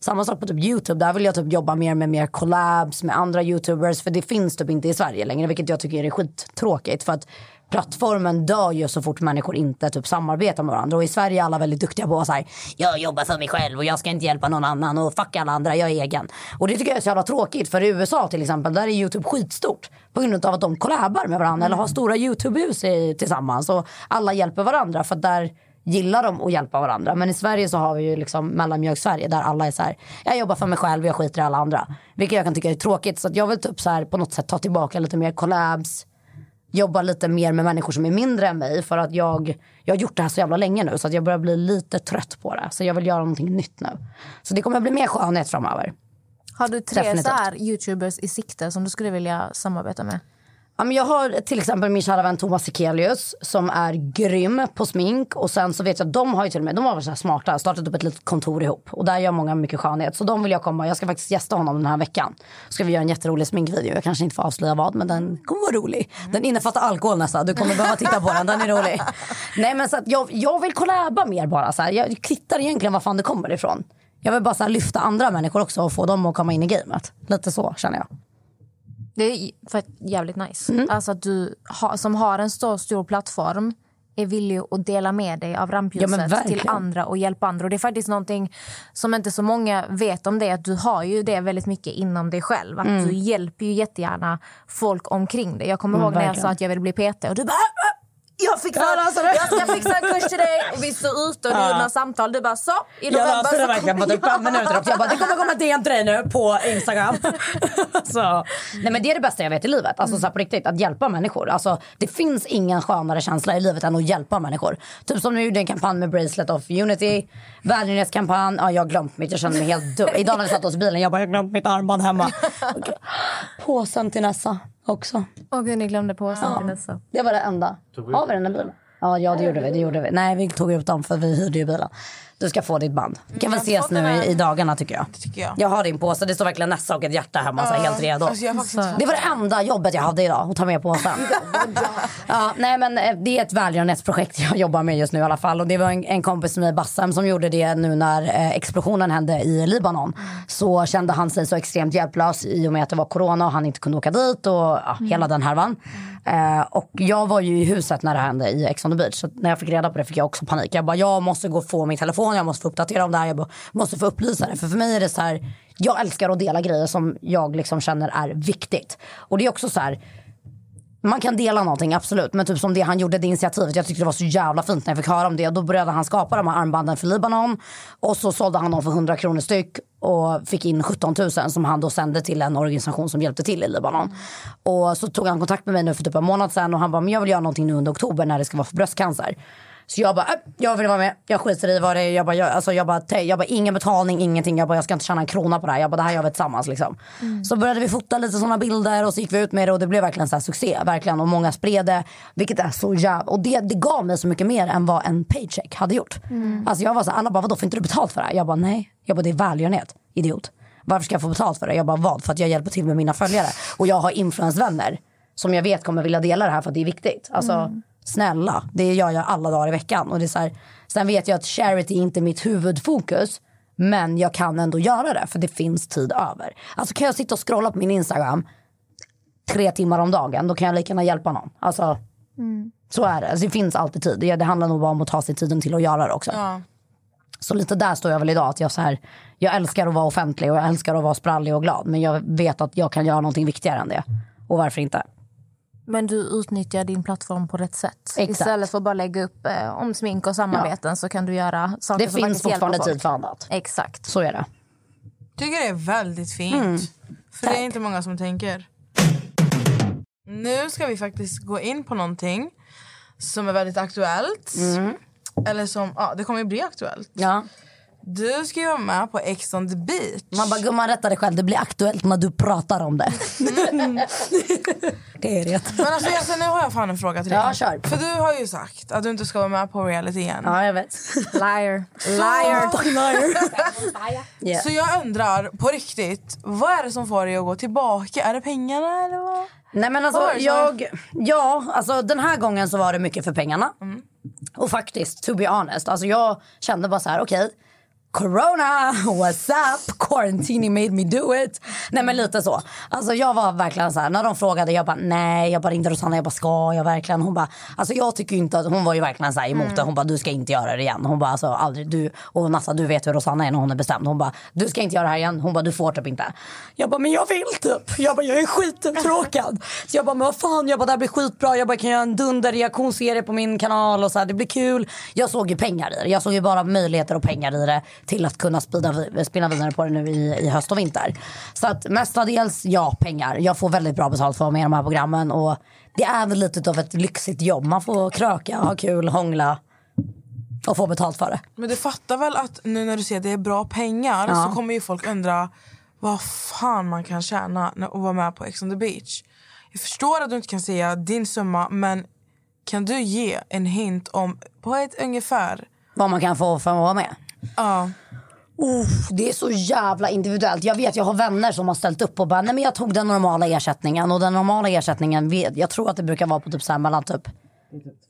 samma sak på typ Youtube. Där vill jag typ jobba mer med mer collabs med andra Youtubers. För det finns typ inte i Sverige längre. Vilket jag tycker är skittråkigt. För att plattformen dör ju så fort människor inte typ samarbetar med varandra. Och i Sverige är alla väldigt duktiga på att säga jag jobbar för mig själv och jag ska inte hjälpa någon annan och fuck alla andra, jag är egen. Och det tycker jag är så jävla tråkigt. För i USA till exempel, där är Youtube skitstort. På grund av att de collabar med varandra eller har stora Youtube-hus tillsammans. Och alla hjälper varandra för att där gillar de att hjälpa varandra. Men i Sverige så har vi ju liksom mellanmjölk-Sverige där alla är så här, jag jobbar för mig själv och jag skiter i alla andra. Vilket jag kan tycka är tråkigt. Så att jag vill typ så här på något sätt ta tillbaka lite mer collabs. Jobba lite mer med människor som är mindre än mig. För att jag, jag har gjort det här så jävla länge nu så att jag börjar bli lite trött på det. Så jag vill göra någonting nytt nu. Så det kommer bli mer skönhet framöver. Har du tre Definitivt. så här youtubers i sikte som du skulle vilja samarbeta med? Ja, jag har till exempel min kära vän Thomas Sekelius som är grym på smink. Och sen så vet jag att de har ju till och med, de har varit så smarta, startat upp ett litet kontor ihop. Och där gör många mycket skönhet. Så de vill jag komma, jag ska faktiskt gästa honom den här veckan. Ska vi göra en jätterolig sminkvideo. Jag kanske inte får avslöja vad men den kommer vara rolig. Den innefattar alkohol nästan, du kommer behöva titta på den, den är rolig. Nej men så jag, jag vill kollaba mer bara så här. Jag kvittar egentligen var fan det kommer ifrån. Jag vill bara lyfta andra människor också och få dem att komma in i gamet. Lite så känner jag. Det är för jävligt nice. Mm. Alltså att du ha, som har en så stor plattform är villig att dela med dig av Ja, men rampljuset verkligen. till andra och hjälpa andra. Och det är faktiskt någonting som inte så många vet om det. Att du har ju det väldigt mycket inom dig själv. Att Mm. du hjälper ju jättegärna folk omkring dig. Jag kommer Mm, ihåg när jag verkligen. sa att jag ville bli PT och du bara "Ah, ah, jag fixar alltså det. Jag ska fixa en kurs till dig. Och vi står ute och du Ja. samtal. Du bara så, i Jag november löste det så verkligen på kommer typ fem minuter också. Jag bara, det kommer komma DM till dig nu på Instagram. så. Nej men det är det bästa jag vet i livet. Alltså så här, på riktigt, att hjälpa människor. Alltså, det finns ingen skönare känsla i livet än att hjälpa människor. Typ som nu gjorde en kampanj med Bracelet of Unity. Välgörenhetskampanj. Ja, jag har glömt mitt, jag känner mig helt dum. Idag när vi satt oss i bilen, jag bara, jag har glömt mitt armband hemma. Påsen till Nessa också. Åh gud, ni glömde påsen till nästa. Det var det enda. Har vi den i bilen? Ja, ja det gjorde vi. Det gjorde vi. Nej, vi tog ut dem för vi hyrde ju bilen. Du ska få ditt band. Vi kan väl ses nu i, i dagarna tycker jag. tycker jag. Jag har din påse. Det står verkligen Nessa och ett hjärta hemma. Så här, helt redo. Alltså, Det var det enda jobbet jag hade idag. Att ta med påsen. ja, nej, men eh, det är ett välgörenhetsprojekt jag jobbar med just nu i alla fall. Och det var en, en kompis med Bassem som gjorde det nu när eh, explosionen hände i Libanon. Så kände han sig så extremt hjälplös i och med att det var corona och han inte kunde åka dit och ja, hela den härvan. Eh, och jag var ju i huset när det hände i Ex on the beach. Så när jag fick reda på det fick jag också panik. Jag bara, jag måste gå och få min telefon, jag måste få uppdatera om det här, jag bara, måste få upplysa det. För för mig är det så här, jag älskar att dela grejer som jag liksom känner är viktigt. Och det är också så här, man kan dela någonting absolut men typ som det han gjorde det initiativet jag tyckte det var så jävla fint när jag fick höra om det då började han skapa de här armbanden för Libanon och så sålde han dem för 100 kronor styck och fick in 17 000 som han då sände till en organisation som hjälpte till i Libanon. Och så tog han kontakt med mig nu för typ en månad sedan och han bara men jag vill göra någonting nu under oktober när det ska vara för bröstcancer. Så jag bara, äh, jag vill vara med. Jag skiter i vad det är. Jag bara, jag, alltså, jag bara, jag bara, ingen betalning, ingenting. Jag bara, jag ska inte tjäna en krona på det här. Jag bara, det här gör vi tillsammans liksom. Så började vi fota lite sådana bilder och så gick vi ut med det och det blev verkligen så här succé. Verkligen. Och många spred det. Vilket är så jävla... Och det, det gav mig så mycket mer än vad en paycheck hade gjort. Alltså jag var så här, alla bara, vadå får inte du betalt för det här? Jag bara, nej. Jag bara, det är välgörenhet, idiot. Varför ska jag få betalt för det? Jag bara, vad? För att jag hjälper till med mina följare. Och jag har influensvänner som jag vet kommer vilja dela det här för att det är viktigt. Alltså, snälla, det gör jag alla dagar i veckan. Och det är så här, sen vet jag att charity är inte mitt huvudfokus. Men jag kan ändå göra det för det finns tid över. Alltså kan jag sitta och scrolla på min Instagram tre timmar om dagen, då kan jag lika gärna hjälpa någon. Alltså, Så är det. Alltså, det finns alltid tid. Det, det handlar nog bara om att ta sig tiden till att göra det också. Ja. Så lite där står jag väl idag. Att jag, så här, jag älskar att vara offentlig och jag älskar att vara sprallig och glad. Men jag vet att jag kan göra någonting viktigare än det. Och varför inte? Men du utnyttjar din plattform på rätt sätt. Exakt. Istället för att bara lägga upp eh, om smink och samarbeten så kan du göra saker Det som finns faktiskt hjälper fortfarande tid för annat. Exakt. Så är det. tycker det är väldigt fint. Mm. För det är inte många som tänker. Nu ska vi faktiskt gå in på någonting som är väldigt aktuellt. Eller som, ja det kommer ju bli aktuellt. Ja. Du ska ju vara med på Ex on the beach. Man bara, gumman rätta dig själv. Det blir aktuellt när du pratar om det. det är det. Men alltså Jesse, nu har jag fan en fråga till dig. Ja, kör. För du har ju sagt att du inte ska vara med på reality igen. Ja, jag vet. Liar. Liar. Fucking liar. Yeah. Så jag undrar på riktigt, vad är det som får dig att gå tillbaka? Är det pengarna eller vad? Nej men alltså det, jag, ja alltså den här gången så var det mycket för pengarna. Och faktiskt, to be honest, alltså jag kände bara så här, okej. Corona, what's up? Quarantini made me do it. Nej men lite så. Alltså jag var verkligen så här, när de frågade, jag bara nej, jag bara ringde Rosanna, jag bara ska jag verkligen? Hon bara, alltså jag tycker inte att, hon var ju verkligen så här emot det. Hon bara, du ska inte göra det igen. Hon bara, alltså aldrig, du, och Nassa du vet hur Rosanna är när hon är bestämd. Hon bara, du ska inte göra det här igen. Hon bara, du får typ inte. Jag bara, men jag vill typ. Jag bara, jag är skituttråkad. Så jag bara, men vad fan, jag bara, det här blir skitbra. Jag bara, kan göra en dunderreaktionsserie på min kanal och så här, det blir kul. Jag såg ju pengar i det. Jag såg ju bara möjligheter och pengar i det till att kunna spida, spinna vidare på det nu i, i höst och vinter. Så att mestadels, ja, pengar. Jag får väldigt bra betalt för att vara med i de här programmen och det är väl lite av ett lyxigt jobb. Man får kröka, ha kul, hångla och få betalt för det. Men du fattar väl att nu när du ser att det är bra pengar Ja. så kommer ju folk undra vad fan man kan tjäna och vara med på Ex on the beach. Jag förstår att du inte kan säga din summa men kan du ge en hint om på ett ungefär? Vad man kan få för att vara med. Ja. Uff, det är så jävla individuellt. Jag vet, jag har vänner som har ställt upp och bara, nej men jag tog den normala ersättningen. Och den normala ersättningen, jag tror att det brukar vara på typ så här mellan typ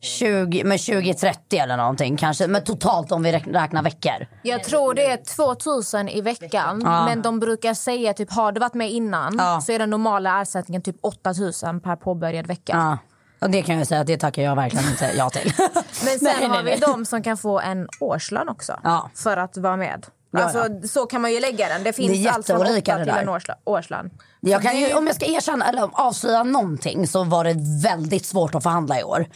20, men 20-30 eller någonting kanske. Men totalt om vi räk- räknar veckor. Jag tror det är 2000 i veckan. Ja. Men de brukar säga typ har du varit med innan Ja. så är den normala ersättningen typ 8000 per påbörjad vecka. Ja. Och det kan jag säga att det tackar jag verkligen inte ja till. Men sen Nej, har nej, vi nej. de som kan få en årslön också Ja. för att vara med. Ja, Alltså, Så kan man ju lägga den. Det finns Det allt från jätteolika 8 det till en årslön. Jag kan ju, om jag ska erkänna eller avslöja någonting så var det väldigt svårt att förhandla i år.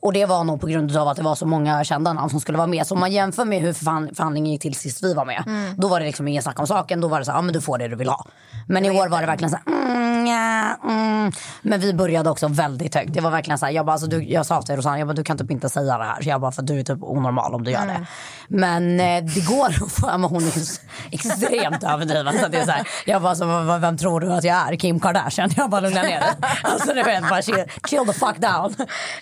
Och det var nog på grund av att det var så många kända namn som skulle vara med. Så om man jämför med hur förhand- förhandlingen gick till sist vi var med. Då var det liksom ingen snack om saken. Då var det så här, ja men du får det du vill ha. Men i år var det verkligen så här, mm, ja, mm. Men vi började också väldigt högt. Det var verkligen så här, jag, bara, alltså, du, jag sa till Rosanna, jag bara, du kan typ inte säga det här. Så jag bara, för du är typ onormal om du gör det. Men eh, det går att få, men hon är extremt överdriven. Så det är så här, jag bara, så, vem tror du att jag är? Kim Kardashian? Jag bara, lugna ner dig. Alltså du vet, bara chill, chill the fuck down.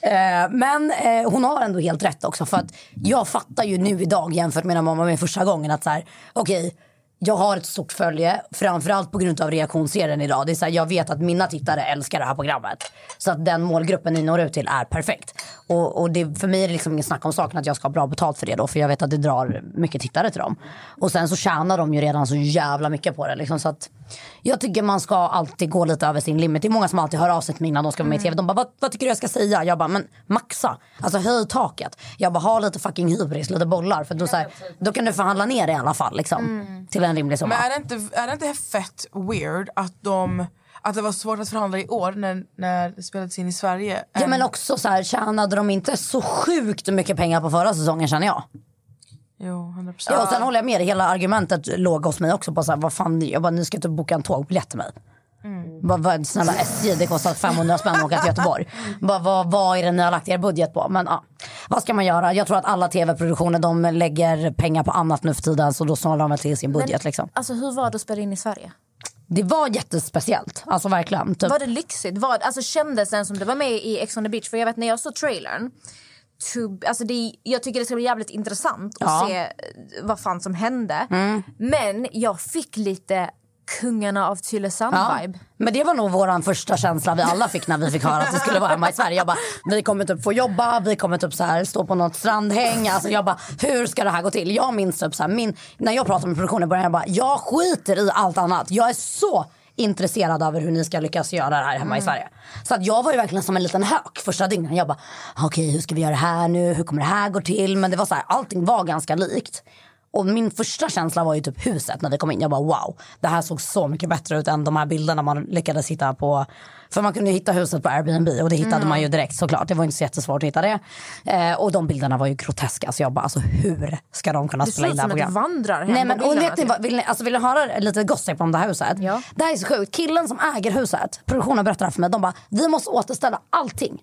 Eh, men eh, hon har ändå helt rätt också. För att jag fattar ju nu idag jämfört med när man var med första gången att så här, okej, jag har ett stort följe, framförallt på grund av reaktionsserien idag. Det är så här, jag vet att mina tittare älskar det här programmet. Så att den målgruppen ni når ut till är perfekt. Och, och det, för mig är det liksom ingen snack om saken att jag ska ha bra betalt för det då. För jag vet att det drar mycket tittare till dem. Och sen så tjänar de ju redan så jävla mycket på det. Liksom, så att jag tycker man ska alltid gå lite över sin limit. Det är många som alltid hör av sig till mig innan de ska vara med i tv. De bara, vad, vad tycker du jag ska säga? Jag bara, men maxa. Alltså höj taket. Jag bara, ha lite fucking hybris, lite bollar. För då, så här, då kan du förhandla ner det i alla fall. Liksom, Till en rimlig summa. Men är det, inte, är det inte fett weird att, de, att det var svårt att förhandla i år när, när det spelades in i Sverige? Ja men också så här, tjänade de inte så sjukt mycket pengar på förra säsongen känner jag. Jo, 100%. Ja, och sen håller jag med dig, hela argumentet låg hos mig också på så här, vad fan, jag bara, ni ska inte boka en tågbiljett till mig. Bara, vad, snälla SJ, det kostar 500 spänn att åka till Göteborg. Bara, vad, vad är det ni har lagt er budget på? Men ja, vad ska man göra? Jag tror att alla tv-produktioner de lägger pengar på annat nu för tiden så då snålar de väl till sin budget liksom. Alltså hur var det att spela in i Sverige? Det var jättespeciellt, alltså verkligen. Typ. Var det lyxigt? Var, alltså kändes den som det var med i Ex on the beach? För jag vet när jag såg trailern to, alltså det, jag tycker det ska bli jävligt intressant att Ja. Mm. se eh, vad fan som hände. Men jag fick lite Kungarna av Tylösand-vibe. Men det var nog vår första känsla vi alla fick när vi fick höra att vi skulle vara hemma i Sverige. Jag bara, vi kommer typ få jobba, vi kommer typ så här stå på något strandhäng. Alltså jag bara, hur ska det här gå till? Jag minns typ så här, min, när jag pratade med produktionen i början, jag bara, jag skiter i allt annat. Jag är så intresserad över hur ni ska lyckas göra det här hemma i Sverige. Så att jag var ju verkligen som en liten hök första dygnen. Jag bara, okej hur ska vi göra det här nu? Hur kommer det här gå till? Men det var så här, allting var ganska likt. Och min första känsla var ju typ huset när vi kom in. Jag bara wow, det här såg så mycket bättre ut än de här bilderna man lyckades hitta på. För man kunde hitta huset på Airbnb och det hittade man ju direkt såklart. Det var inte så jättesvårt att hitta det. Eh, och de bilderna var ju groteska. Så jag bara alltså hur ska de kunna Det spela in det här som ett programmet? vandrarhem Nej på men och bilderna, vet ni vad, vill ni, alltså, vill ni höra lite gossip om det här huset? Ja. Det här är så sjukt. Killen som äger huset, produktionen berättade för mig, de bara vi måste återställa allting.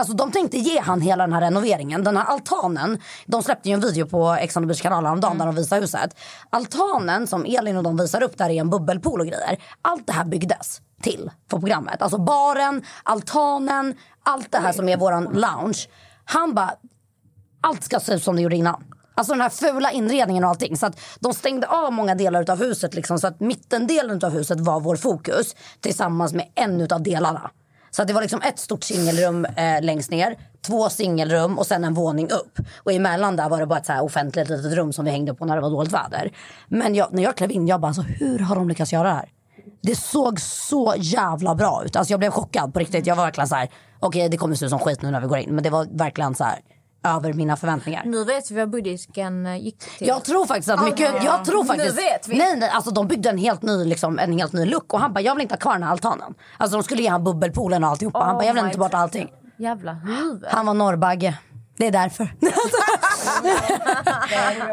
Alltså de tänkte ge han hela den här renoveringen. Den här altanen, de släppte ju en video på Ex on the beach kanalen om dagen där de visar huset. Altanen som Elin och de visar upp där är en bubbelpool och grejer. Allt det här byggdes till på programmet. Alltså baren, altanen, allt det här som är våran lounge. Han bara, allt ska se ut som det gjorde innan. Alltså den här fula inredningen och allting. Så att de stängde av många delar av huset liksom, så att mittendelen av huset var vår fokus tillsammans med en av delarna. Så att det var liksom ett stort singelrum eh, längst ner, två singelrum och sen en våning upp. Och emellan där var det bara ett så här offentligt litet rum som vi hängde på när det var dåligt väder. Men jag, när jag klev in, jag bara alltså, hur har de lyckats göra det här? Det såg så jävla bra ut. Alltså jag blev chockad på riktigt. Jag var verkligen så här, okej okay, det kommer se ut som skit nu när vi går in. Men det var verkligen så här över mina förväntningar. Nu vet vi vad budgeten eh, gick till. Jag tror faktiskt att mycket, Ja. jag tror Nu faktiskt, vet vi. Nej, nej, alltså de byggde en helt ny, liksom, en helt ny look och han bara jag vill inte ha kvar den här altanen. Alltså de skulle ge han bubbelpoolen och alltihopa. han Oh bara jag vill my inte ta bort allting. Jävla huvud. Han var norrbagge. Det är därför.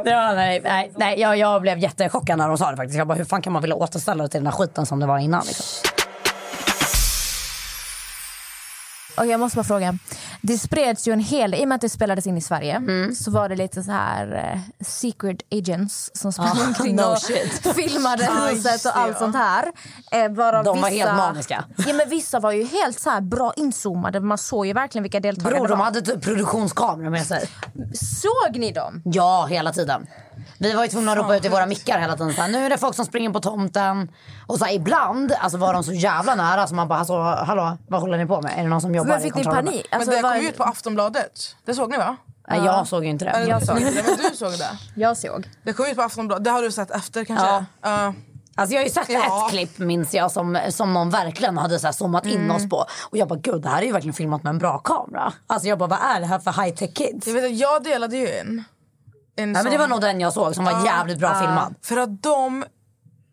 ja, nej, nej, nej, jag, jag blev jättechockad när de sa det faktiskt. Jag bara hur fan kan man vilja återställa det till den här skiten som det var innan liksom. Och jag måste bara fråga. Det spreds ju en hel i och med att det spelades in i Sverige Mm. så var det lite så här eh, secret agents som sprang Ah, omkring no och shit. filmade Ah, huset och allt sånt här. Eh, varav De var vissa, helt maniska. Ja, men vissa var ju helt så här bra inzoomade. Man såg ju verkligen vilka deltagare Bror det de var. hade typ produktionskameror med sig. Såg ni dem? Ja, hela tiden. Vi var ju tvungna att ropa ut i våra mickar hela tiden. Så här, nu är det folk som springer på tomten. Och så här, ibland alltså, var de så jävla nära så man bara, alltså, hallå, vad håller ni på med? Är det någon som jobbar Men i fick ni kontrollrummet? panik? Men Alltså, det var- kom ut på Aftonbladet. Det såg ni va? Nej, jag såg ju inte det. Eller, Jag du såg. det, men du såg det. Jag såg. Det kom ut på Aftonbladet. Det har du sett efter kanske? Ja. Ja. Alltså jag har ju sett Ja. ett klipp minns jag som, som någon verkligen hade så här zoomat in Mm. oss på. Och jag bara gud det här är ju verkligen filmat med en bra kamera. Alltså jag bara vad är det här för high tech kids? Jag, vet, att jag delade ju en. en Ja, men det var nog den jag såg som var jävligt bra filmad. För att de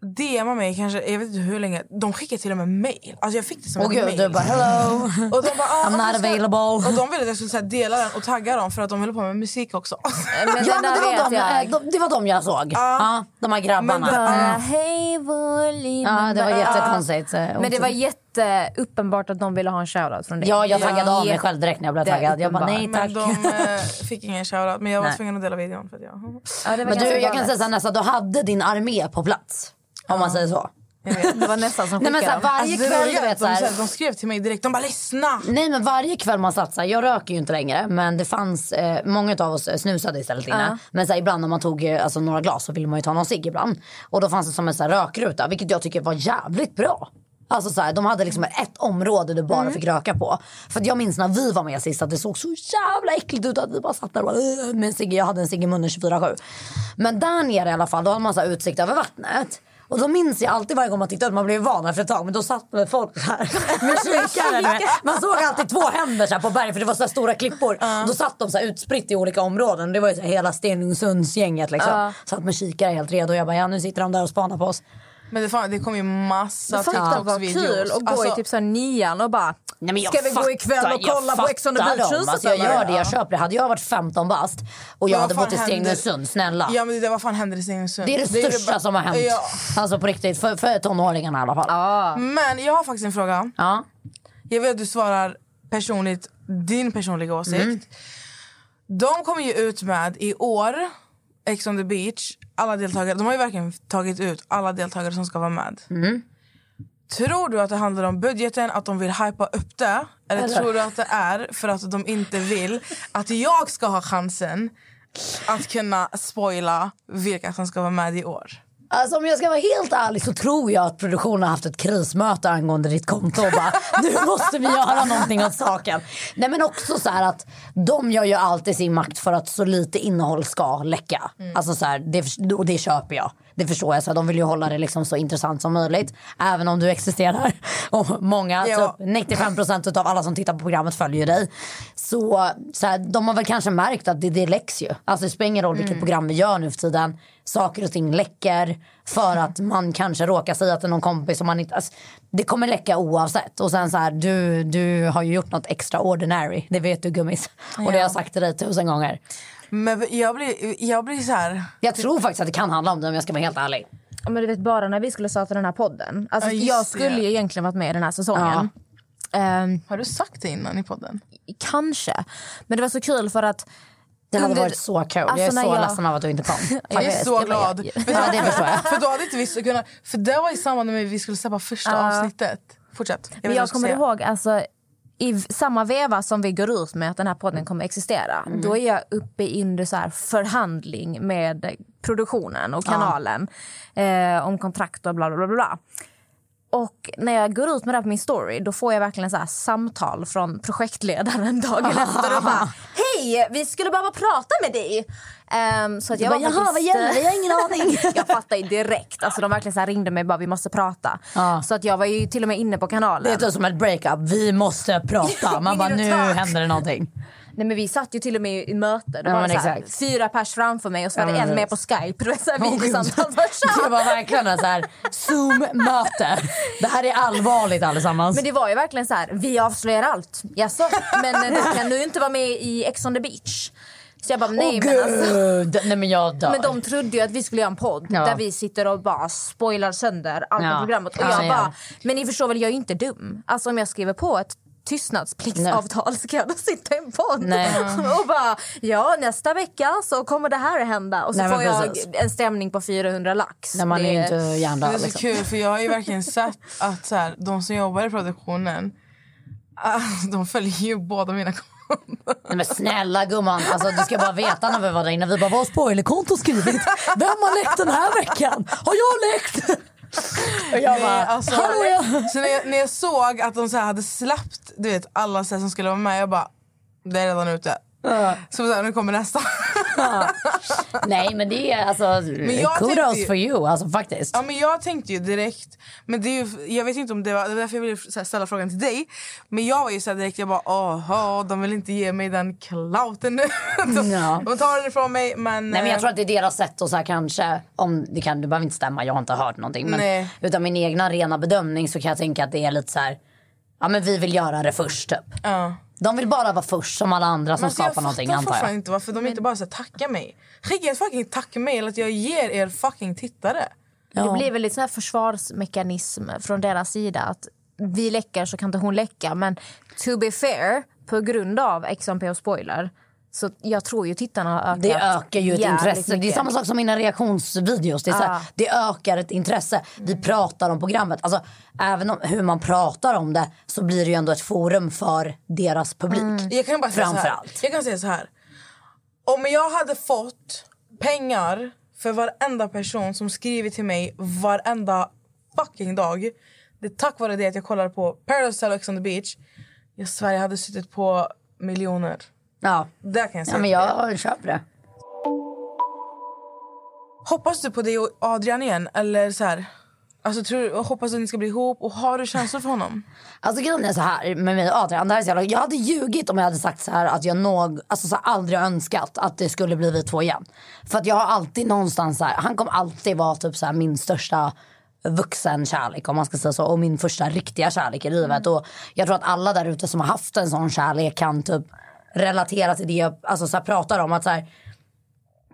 DMade mig kanske, jag vet inte hur länge. De skickade till och med mail. Alltså jag fick det som Och ett gud mail. du bara hello. Och de bara, ah, I'm not ska- available. Och de ville att jag skulle så dela den och tagga dem för att de höll på med musik också. Men Ja den men det var, de, jag. eh, de, det var de jag såg. Ja, de här grabbarna. Men det- Mm. hej volym. Ja det var jättekonstigt. eh, Men det var jätteuppenbart att de ville ha en shoutout från dig. Ja jag taggade av mig Jätte- själv direkt när jag blev Det taggad. Jag bara uppenbart. nej tack. Men de eh, fick ingen shoutout. Men jag var Nej. tvungen att dela videon. För att jag, Ja, det var Men du jag kan säga såhär nästan, du hade din armé på plats. Om man säger så. Det var nästan som Nej men skickade dem. varje Alltså, kväll vet såhär. så här, de skrev till mig direkt. De bara lyssna. Nej men varje kväll man satt såhär, jag röker ju inte längre men det fanns, eh, många av oss eh, snusade istället inne. Ja. Men såhär, ibland när man tog eh, alltså, några glas så ville man ju ta någon cigg ibland. Och då fanns det som en såhär, rökruta vilket jag tycker var jävligt bra. Alltså såhär, de hade liksom ett område du bara Mm. fick röka på. För jag minns när vi var med sist att det såg så jävla äckligt ut att vi bara satt där och bara, "Ugh", med en cigg. Jag hade en cigg i munnen 24-7. Men där nere i alla fall, då hade man så här utsikt över vattnet. Och då minns jag alltid varje gång man tittade man blev van efter ett tag, men då satt det folk här med kikare. Man såg alltid två händer så på berget för det var så stora klippor. Och då satt de så utspritt i olika områden. Det var ju så hela Stenungsundsgänget liksom. Satt med kikare helt redo och jag bara, ja nu sitter de där och spanar på oss. Men det, fan, det kom ju massa TikToks-videos. kul att gå Alltså, i typ så här nian och bara Nej, men jag Ska vi gå fattar, ikväll och kolla på Ex on the beach Alltså, jag gör det, jag köper det. Hade jag varit 15 bast och jag hade bott i? Stenungsund, snälla. Ja men det, vad fan händer i Stenungsund? Det är det ju största bara- som har hänt. Ja. Alltså på riktigt, för, för tonåringarna i alla fall. Men jag har faktiskt en fråga. Ja. Jag vill att du svarar personligt, din personliga åsikt. Mm. De kommer ju ut med i år, Ex on the beach, alla deltagare. De har ju verkligen tagit ut alla deltagare som ska vara med. Mm. Tror du att det handlar om budgeten, att de vill hypa upp det? Eller, Eller? tror du att det är för att de inte vill att jag ska ha chansen att kunna spoila vilka som ska vara med i år? Alltså om jag ska vara helt ärlig så tror jag att produktionen har haft ett krismöte angående ditt konto och bara nu måste vi göra någonting åt saken. Nej men också så här att de gör ju alltid sin makt för att så lite innehåll ska läcka. Alltså så här, det, och det köper jag. Det förstår jag, så de vill ju hålla det liksom så intressant som möjligt. Även om du existerar. Och många, Ja. typ 95% av alla som tittar på programmet följer dig. Så, så här, de har väl kanske märkt att det, det läcks ju. Alltså det spelar ingen roll vilket program vi gör nu för tiden. Saker och ting läcker för att man kanske råkar säga till någon kompis som man inte... Alltså, det kommer läcka oavsett. Och sen så här, du, du har ju gjort något extraordinary. Det vet du gummis. Och det har jag sagt till dig tusen gånger. Men jag blir, jag blir så här... Jag tror faktiskt att det kan handla om det om jag ska vara helt ärlig. Ja, Men du vet bara när vi skulle starta den här podden. Alltså, Ja, jag skulle det. ju egentligen varit med i den här säsongen. Ehm, Har du sagt det innan i podden? kanske. Men det var så kul för att Det hade under- varit så kul. Alltså, jag är när så jag- ledsen av att du inte kom. Jag är så glad. du Ja, det förstår jag. För då hade inte vi kunnat... För det var i samband med att vi skulle släppa första avsnittet. Fortsätt. Jag, Men jag kommer säga. ihåg, alltså, i samma veva som vi går ut med att den här podden kommer existera, Mm. då är jag uppe i under så här förhandling med produktionen och kanalen eh, om kontrakt och bla bla bla. bla. Och när jag går ut med det på min story då får jag verkligen så här samtal från projektledaren dagen efter och bara Hej, vi skulle behöva prata med dig. Ehm, så att jag bara, "Jaha, vad gäller det? Jag har ingen aning." jag fattade ju direkt. Alltså, de verkligen så ringde mig bara vi måste prata. Ja. Så att jag var ju till och med inne på kanalen. Det är typ som ett breakup. Vi måste prata. Man bara, nu händer det någonting. Nej, men vi satt ju till och med i möte. Då Ja, var det så här, fyra pers framför mig och så var det en med på. Skype. Det var så här. Bara, Det var verkligen så här Zoom-möte. Det här är allvarligt allesammans. Men det var ju verkligen så här, vi avslöjar allt. Jaså? Men eh, då kan du inte vara med i Ex on the beach. Så jag bara, nej Åh men alltså. nej men jag dör. Men de trodde ju att vi skulle göra en podd Ja. där vi sitter och bara spoilar sönder allt Ja. programmet. Och Ja, jag ja. bara, men ni förstår väl jag är ju inte dum. Alltså om jag skriver på ett tystnadspliktsavtal så kan jag då sitta i en podd Nej. och bara ja nästa vecka så kommer det här att hända och så Nej, får jag en stämning på 400 lax. Nej, man är ju inte Det hjärndöd. är så Liksom. kul för jag har ju verkligen sett att så här, de som jobbar i produktionen de följer ju båda mina konton. Nej men snälla gumman, alltså, du ska bara veta när vi var där inne. Vi bara, vad har spoilerkonto skrivit? Vem har läckt den här veckan? Har jag läckt? Och jag bara, Nej, alltså, så när, jag, när jag såg att de så hade släppt du vet, alla så som skulle vara med, jag bara det är redan ute. Så, så här, nu kommer nästa. Nej men det är alltså, jag kudos ju- for you alltså faktiskt. Ja, men jag tänkte ju direkt, men det är ju, jag vet inte om det var, det var därför jag ville ställa frågan till dig. Men jag var ju så direkt, jag bara åh, de vill inte ge mig den clouten nu. de, Ja. de tar den ifrån mig men... Nej men jag eh, tror att det är deras sätt och så här kanske, om det kan, det behöver inte stämma, jag har inte hört någonting. Men Nej. utan min egna rena bedömning så kan jag tänka att det är lite så här, ja men vi vill göra det först typ. Ja. De vill bara vara först som alla andra som Men skapar jag någonting antar jag. inte varför de inte bara så här, tackar mig. Skicka ett fucking tackmail att jag ger er fucking tittare. Det blir väl lite sån här försvarsmekanism från deras sida att vi läcker så kan inte hon läcka men to be fair på grund av XMP och spoiler så jag tror ju tittarna har ökat Det ökar ju ett intresse. Det är mycket. samma sak som mina reaktionsvideos. Det, är så här, det ökar ett intresse. Vi pratar om programmet. Alltså, även om hur man pratar om det så blir det ju ändå ett forum för deras publik. Jag kan bara säga så här. Jag kan säga så här. Om jag hade fått pengar för varenda person som skriver till mig varenda fucking dag. Det är tack vare det att jag kollar på Paradise Hotel och Ex on the beach. Jag svär jag hade suttit på miljoner. Ja. Där kan jag säga ja, men jag köper det. Hoppas du på dig och Adrian igen? Eller så här, alltså, tror, hoppas du att ni ska bli ihop? Och har du känslor för honom? Alltså grejen är så här med mig och Adrian. Det här är så jävla, jag hade ljugit om jag hade sagt så här att jag nog, alltså så här, aldrig önskat att det skulle bli vi två igen. För att jag har alltid någonstans så här, han kommer alltid vara typ så här min största vuxenkärlek om man ska säga så. Och min första riktiga kärlek i livet. Och jag tror att alla där ute som har haft en sån kärlek kan typ relatera till det jag alltså, så här, pratar om. Att så här,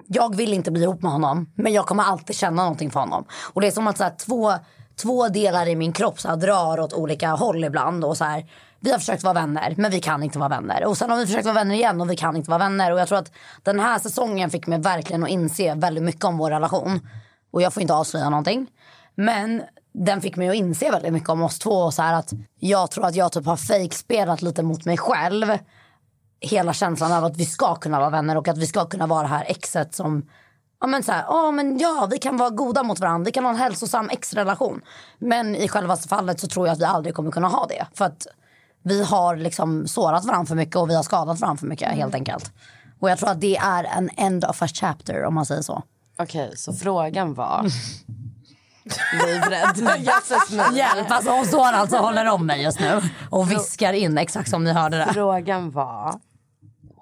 jag vill inte bli ihop med honom men jag kommer alltid känna någonting för honom. Och det är som att så här, två, två delar i min kropp så här, drar åt olika håll ibland. Och så här, vi har försökt vara vänner men vi kan inte vara vänner. Och sen har vi försökt vara vänner igen och vi kan inte vara vänner. Och jag tror att den här säsongen fick mig verkligen att inse väldigt mycket om vår relation. Och jag får inte avslöja någonting. Men den fick mig att inse väldigt mycket om oss två. Och så här att jag tror att jag typ har fejkspelat lite mot mig själv hela känslan av att vi ska kunna vara vänner och att vi ska kunna vara det här exet som Ja men så här, ja men ja vi kan vara goda mot varandra, vi kan ha en hälsosam exrelation. Men i själva fallet så tror jag att vi aldrig kommer kunna ha det. För att vi har liksom sårat varandra för mycket och vi har skadat varandra för mycket helt enkelt. Och jag tror att det är en end of a chapter om man säger så. Okej, så frågan var... Livrädd. Hjälp, alltså hon står alltså håller om mig just nu och viskar in exakt som ni hörde det. Frågan var...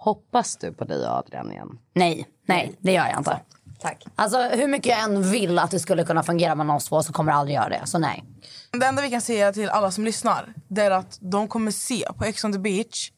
Hoppas du på dig och Adrian igen? Nej, nej det gör jag inte. Tack. Alltså hur mycket jag än vill att det skulle kunna fungera mellan oss två så kommer det aldrig göra det. Så nej. Det enda vi kan säga till alla som lyssnar det är att de kommer se på Ex on the beach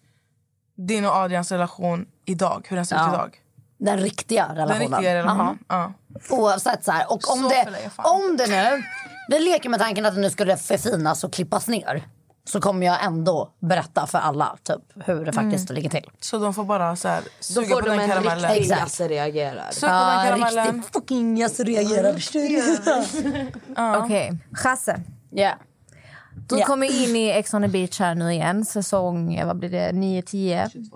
din och Adrians relation idag. Hur den ser ut Ja. idag. Den riktiga relationen. Den riktiga relationen. Ja. Oavsett så här. Och om Så det, om det nu, vi leker med tanken att det nu skulle förfinas och klippas ner. Så kommer jag ändå berätta för alla typ, hur det faktiskt ligger till. Så de får bara så här, suga får på de den en karamellen. riktig Exakt. Jasse reagerar. Sug på den karamellen. riktigt fucking jag reagerar. Du? Okej, Chasse. Ja. Du Ja. kommer in i Ex on the beach här nu igen. Säsong vad blir det, 9-10.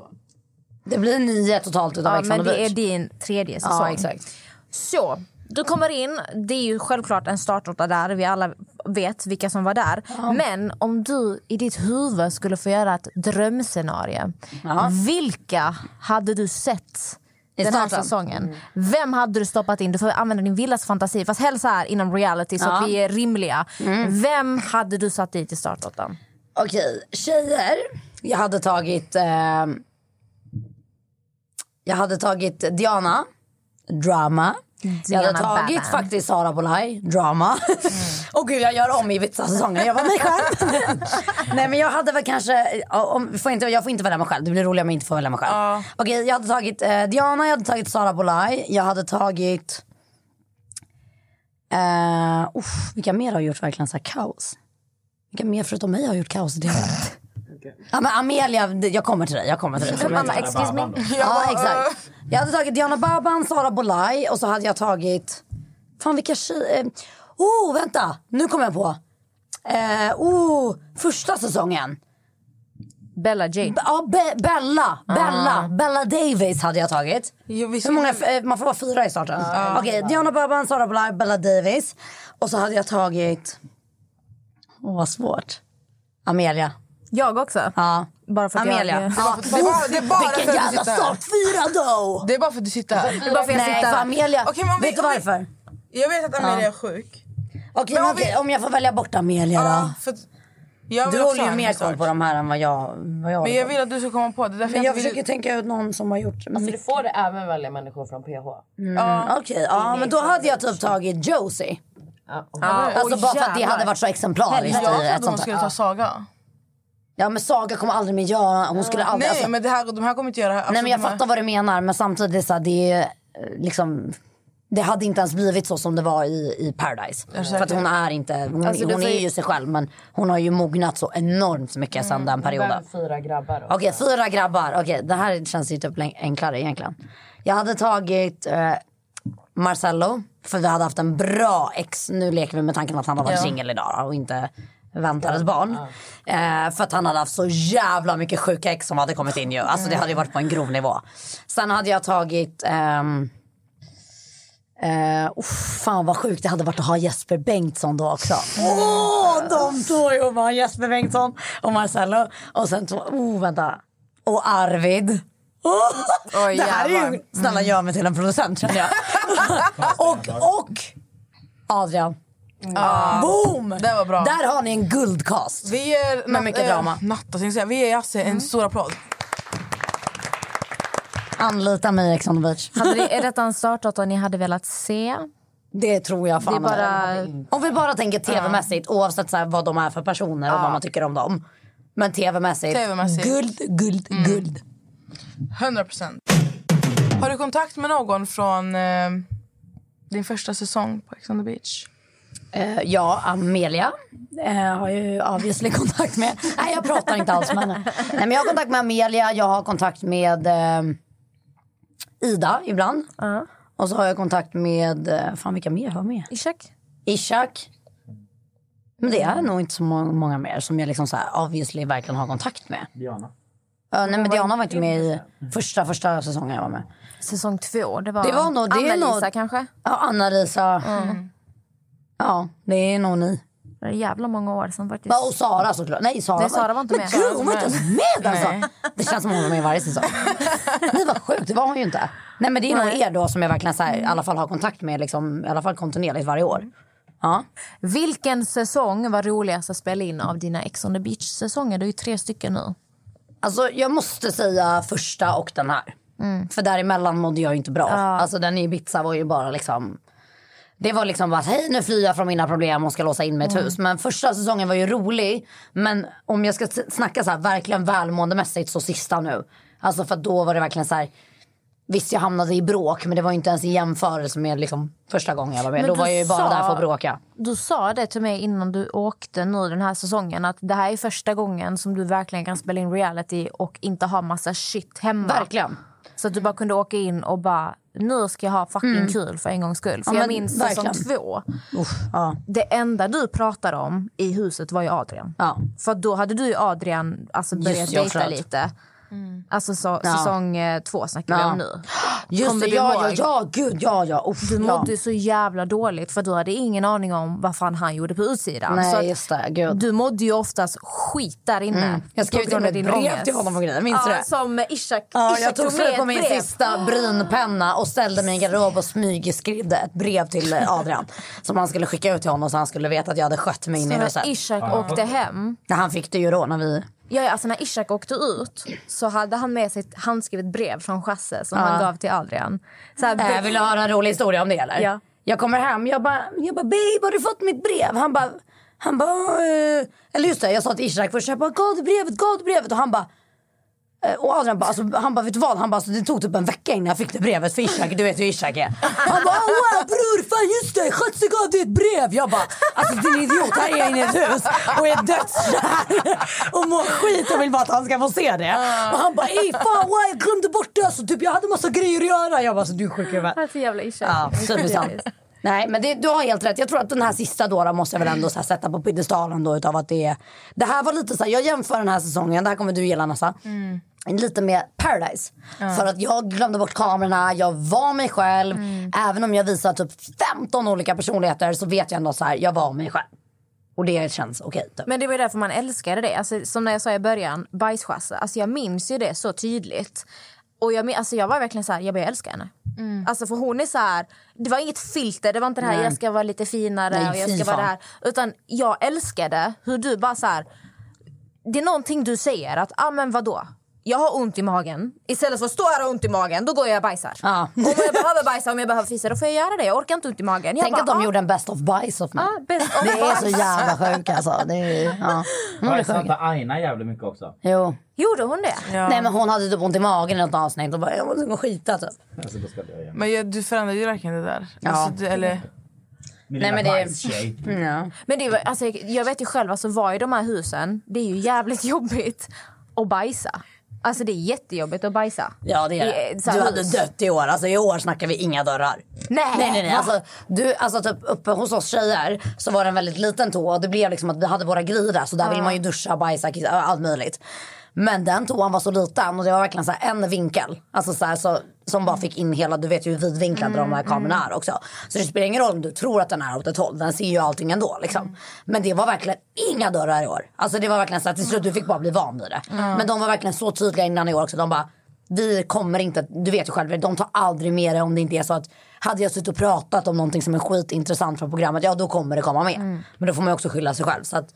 Det blir nio totalt utav Ja, Ex on men the det är beach. din tredje säsong. Ja, exakt. Så, du kommer in. Det är ju självklart en startåtta där. Vi alla vet vilka som var där. Men om du i ditt huvud skulle få göra ett drömscenario. Vilka hade du sett I den här starten? säsongen? Vem hade du stoppat in? Du får använda din vildaste fantasi. Fast helst här inom reality så att vi är rimliga. Vem hade du satt dit i startåttan? Okej, tjejer. Jag hade tagit... Eh, jag hade tagit Diana, drama. Jag hade tagit Baban. faktiskt Sara Bolaj, drama. Och gud, jag gör om i vissa säsonger. Jag var mig själv. Nej, men jag hade väl kanske... Om, får inte, jag får inte välja mig själv. Det blir roligare om jag inte får välja mig själv. Okej, jag hade tagit eh, Diana, jag hade tagit Sara Bolaj. Jag hade tagit... Uh, uff, vilka mer har gjort verkligen så kaos? Vilka mer förutom mig har gjort kaos i det? Ja, men Amelia, jag kommer till dig. Jag kommer till dig. Mamma, excuse me. Ja, exakt. Jag hade tagit Diana Baban, Sara Bolaj och så hade jag tagit... Fan vilka tjejer... Oh, vänta! Nu kommer jag på. Eh, oh, första säsongen. Bella Jade. B- Ja, Be- Bella. Bella. Bella Davis hade jag tagit. Jo, vi Hur många, eh, man får vara fyra i starten. Okej, Diana Baban, Sara Bolaj, Bella Davis. Och så hade jag tagit... Åh, vad svårt. Amelia. Jag också. Ja. Bara för att Amelia. jag... Ja. Det är bara, det är bara Vilken för att du jävla sitter här. startfyra då! Det är bara för att du sitter här. Det är bara för att jag sitter här. Amelia. Om vi- vet du varför? Jag vet att Amelia är sjuk. Okej, om vi- om jag får välja bort Amelia då? Ja, för jag Du vill håller ju mer start. koll på de här än vad jag, vad jag Men jag vill att du ska komma på det. Men jag vill- försöker tänka ut någon som har gjort... Alltså, du får även välja människor från PH. Mm, Okej, ja men då hade jag typ tagit Josie. Ja. Alltså bara för att det hade varit så exemplariskt Jag i trodde hon skulle ta Saga. Ja men Saga kommer aldrig mer göra, hon skulle aldrig... Nej alltså, men det här, de här kommer inte göra här. nej men jag Alltså, här- fattar vad du menar men samtidigt så här, det är eh, liksom... Det hade inte ens blivit så som det var i, i Paradise. För att hon är inte, hon, Alltså, hon är ju- sig själv men hon har ju mognat så enormt mycket sedan den perioden. Fyra grabbar. Okej, fyra grabbar. Okej, det här känns ju typ enklare egentligen. Jag hade tagit eh, Marcello, för vi hade haft en bra ex. Nu leker vi med tanken att han har varit singel idag och inte väntar ett barn. Eh, för att han hade haft så jävla mycket sjuka ex som hade kommit in ju. Alltså det hade ju varit på en grov nivå. Sen hade jag tagit... ehm, Eh, uff, fan vad sjukt det hade varit att ha Jesper Bengtsson då också. Åh, de två ihop, Jesper Bengtsson och Marcello. Och sen två, oh vänta. Och Arvid. Oh, det här är ju, snälla gör mig till en producent känner jag. och, och Adrian. Boom! Det var bra. Där har ni en guldcast. Vi ger Med mycket drama. Äh, natta, jag säga. Vi ger Jasse en stor applåd. Anlita mig Ex on the beach. Hade det, är detta en startåtta ni hade velat se? Det tror jag fan. Det är bara- Om vi bara tänker tv-mässigt oavsett så här vad de är för personer och vad man tycker om dem. Men tv-mässigt, TV-mässigt. guld, guld, guld. 100 procent. Har du kontakt med någon från eh, din första säsong på Ex on the beach? Eh, ja, Amelia eh, har ju obviously kontakt med. Nej, jag pratar inte alls med henne. Nej, men jag har kontakt med Amelia, jag har kontakt med eh, Ida ibland. Och så har jag kontakt med, fan vilka mer har jag med? Ishak? Ishak. Men det är nog inte så må- många mer som jag liksom så här obviously verkligen har kontakt med. Diana. Ja, nej men Diana var inte med i första, första säsongen jag var med. Säsong två, det var, Det var nog- det är Anna-Lisa nog- kanske? Ja, Anna-Lisa. Ja, det är nog ni. Det är jävla många år sedan faktiskt. Ja, och Sara såklart. Nej, Sara, Nej, Sara var inte men med. Gud, hon var var inte ens med alltså. Nej. Det känns som hon var med i varje säsong. Nej vad sjukt, det var hon ju inte. Nej men det är nog er då som jag verkligen så här, i alla fall har kontakt med liksom, i alla fall kontinuerligt varje år. Ja. Vilken säsong var roligast att spela in av dina Ex on the beach-säsonger? Det är ju tre stycken nu. Alltså jag måste säga första och den här. Mm. För däremellan mådde jag inte bra. Alltså den i Ibiza var ju bara liksom det var liksom bara hej nu flyr jag från mina problem och ska låsa in mig i ett Mm. hus. Men första säsongen var ju rolig. Men om jag ska snacka så här verkligen välmåendemässigt så sista nu. Alltså för då var det verkligen så här. Visst jag hamnade i bråk men det var inte ens i jämförelse med liksom första gången jag var med. Men då var jag ju bara där för att bråka. Du sa det till mig innan du åkte nu den här säsongen att det här är första gången som du verkligen kan spela in reality och inte ha massa shit hemma. Verkligen. Så att du bara kunde åka in och bara nu ska jag ha fucking Mm. kul för en gångs skull. För Ja, jag minns verkligen. säsong två. Uff, ja. Det enda du pratade om i huset var ju Adrian. Ja. För då hade du och Adrian alltså börjat Just dejta tror lite. Alltså så, Ja. säsong eh, två snackar vi Ja. om nu. Just Kommer det, ja, ja, ihåg? ja, gud, ja, ja. Uff, Du ja. mådde så jävla dåligt för du hade ingen aning om vad fan han gjorde på utsidan. Nej, så just det, gud. Du mådde ju oftast skit där inne. Mm. Jag skrev till och med brev till honom och grejer, minns ja, du det? Som Ishak, Ja, Ishak jag tog med slut på min brev. sista brynpenna och ställde mig i en garderob och smygskrev ett brev till eh, Adrian. som han skulle skicka ut till honom så han skulle veta att jag hade skött mig in i Så huset. när Ishak åkte hem Ja, han fick det ju då när vi... Ja, alltså när Ishak åkte ut så hade han med sig ett handskrivet brev från Chasse som Ja. han gav till Adrian. Så här, Äh, vill du höra en rolig historia om det eller? Ja. Jag kommer hem, jag bara, jag bara babe har du fått mitt brev? Han bara, han bara, eh, eller just det jag sa till Ishak först, jag bara gav du brevet, gav du brevet? Och han bara, och Adrian bara, alltså, han bara vet du vad? Han bara, alltså, det tog typ en vecka innan jag fick det brevet för Ishak, du vet hur Ishak är. Han bara, wow bror, fan just det, Schatze gav dig ett brev. Jag bara, alltså din idiot, här är jag inne i ett hus och är dödskär och mår skit och vill bara att han ska få se det. Och han bara, ey fan wow, jag glömde bort det, alltså, typ, jag hade massa grejer att göra. Jag bara, alltså, du är sjuk i huvudet. Jävla Ishak. Ja, han. Nej men det, du har helt rätt. Jag tror att den här sista då, då måste jag väl ändå sätta på piedestalen då utav att det är. Det här var lite så här, jag jämför den här säsongen, det här kommer du gilla Nassa. Lite med Paradise. För att jag glömde bort kamerorna, jag var mig själv. Även om jag visar typ 15 olika personligheter så vet jag ändå så här, jag var mig själv. Och det känns okej. typ. Men det var ju därför man älskade det. Alltså, som när jag sa i början, bajschasse. Alltså, jag minns ju det så tydligt. Och jag, alltså, jag var verkligen så här, jag började älska henne. Alltså, för hon är så här, det var inget filter, det var inte det här Nej. jag ska vara lite finare Nej, och jag ska vara det här. Utan jag älskade hur du bara så här, det är någonting du säger att, ah, men vadå? Jag har ont i magen. Istället för att stå här och ont i magen, då går jag och bajsar. Ja. Om jag behöver bajsa, om jag behöver fisa, då får jag göra det. Jag orkar inte ont i magen. Jag Tänk bara, att de ah, gjorde en best of bajs of mig. ah, best of Det är så jävla sjukt alltså. Det är, ja. Bajsade sjuk. inte Aina jävligt mycket också? Jo. Gjorde hon det? Nej men hon hade typ ont i magen i något avsnitt och bara jag måste gå och skita typ. Alltså. Men jag, du förändrade ju verkligen det där. Ja. Alltså, du, eller, Min Nej, men det-. Ja. Men det var, alltså, jag vet ju själv, alltså, vara i de här husen, det är ju jävligt jobbigt att bajsa. Alltså det är jättejobbigt att bajsa. Ja det är det. här Du hade dött i år. Alltså i år snackar vi inga dörrar. Nej, Nej nej nej. Alltså, du, alltså typ uppe hos oss tjejer så var det en väldigt liten och det blev liksom att vi hade våra grejer där så där vill man ju duscha, bajsa, kissa, allt möjligt. Men den toan var så liten och det var verkligen så en vinkel. Alltså så här, så, som bara fick in hela, du vet ju hur vidvinklade de här kamerorna är också. Så det spelar ingen roll om du tror att den är åt ett håll, den ser ju allting ändå liksom. Men det var verkligen inga dörrar i år. Alltså det var verkligen så att till slut du fick bara bli van vid det. Men de var verkligen så tydliga innan i år också. De bara, vi kommer inte, du vet ju själv, de tar aldrig med det om det inte är så att hade jag suttit och pratat om någonting som är skitintressant från programmet, ja då kommer det komma med. Men då får man ju också skylla sig själv. Så att,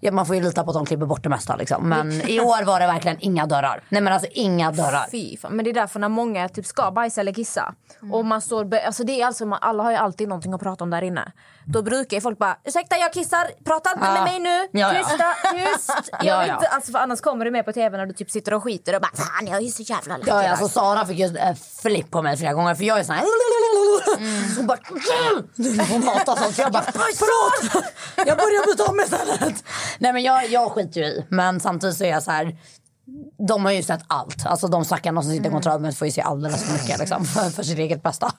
ja, man får ju lita på att de klipper bort det mesta liksom. Men i år var det verkligen inga dörrar. Nej men alltså inga dörrar. Fy fan. Men det är därför när många typ ska bajsa eller kissa och man står, alltså det är alltså, man, alla har ju alltid någonting att prata om där inne. Då brukar ju folk bara ursäkta jag kissar, prata inte Ja. med mig nu, Ja, ja. tysta, tyst. Jag Ja, ja. inte, alltså, för annars kommer du med på tv när du typ sitter och skiter och bara fan jag är så jävla läcker. Ja, ja, alltså Sara fick ju äh, flipp på mig flera gånger för jag är sån här... Hon bara... Hon hatar sånt. Så jag bara... Förlåt! Jag börjar byta om istället. Nej men jag, jag skiter ju i. Men samtidigt så är jag så här... de har ju sett allt. Alltså de stackarna som sitter i kontrollrummet får ju se alldeles för mycket liksom, för, för sitt eget bästa.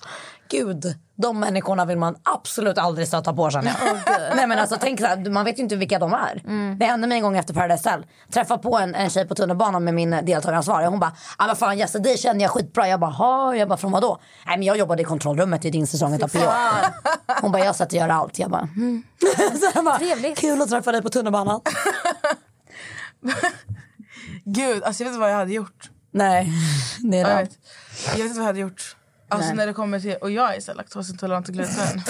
Gud, de människorna vill man absolut aldrig stöta på känner jag. Nej men alltså tänk så här, man vet ju inte vilka de är. Det hände mig en gång efter Paradise Hotel. Träffade på en, en tjej på tunnelbanan med min deltagaransvarig. Hon bara, ja men fan Jesse det känner jag skitbra. Jag bara, ha jag bara från vadå? Nej men jag jobbade i kontrollrummet i din säsong av P.O. Hon bara, jag har sett dig göra allt. Jag bara, mm. så jag bara Trevligt. Kul att träffa dig på tunnelbanan. Gud, alltså jag vet inte vad jag hade gjort. Nej, det är Jag vet, jag vet inte vad jag hade gjort. Alltså Nej. när det kommer till, och jag är så här laktosintolerant och gluten.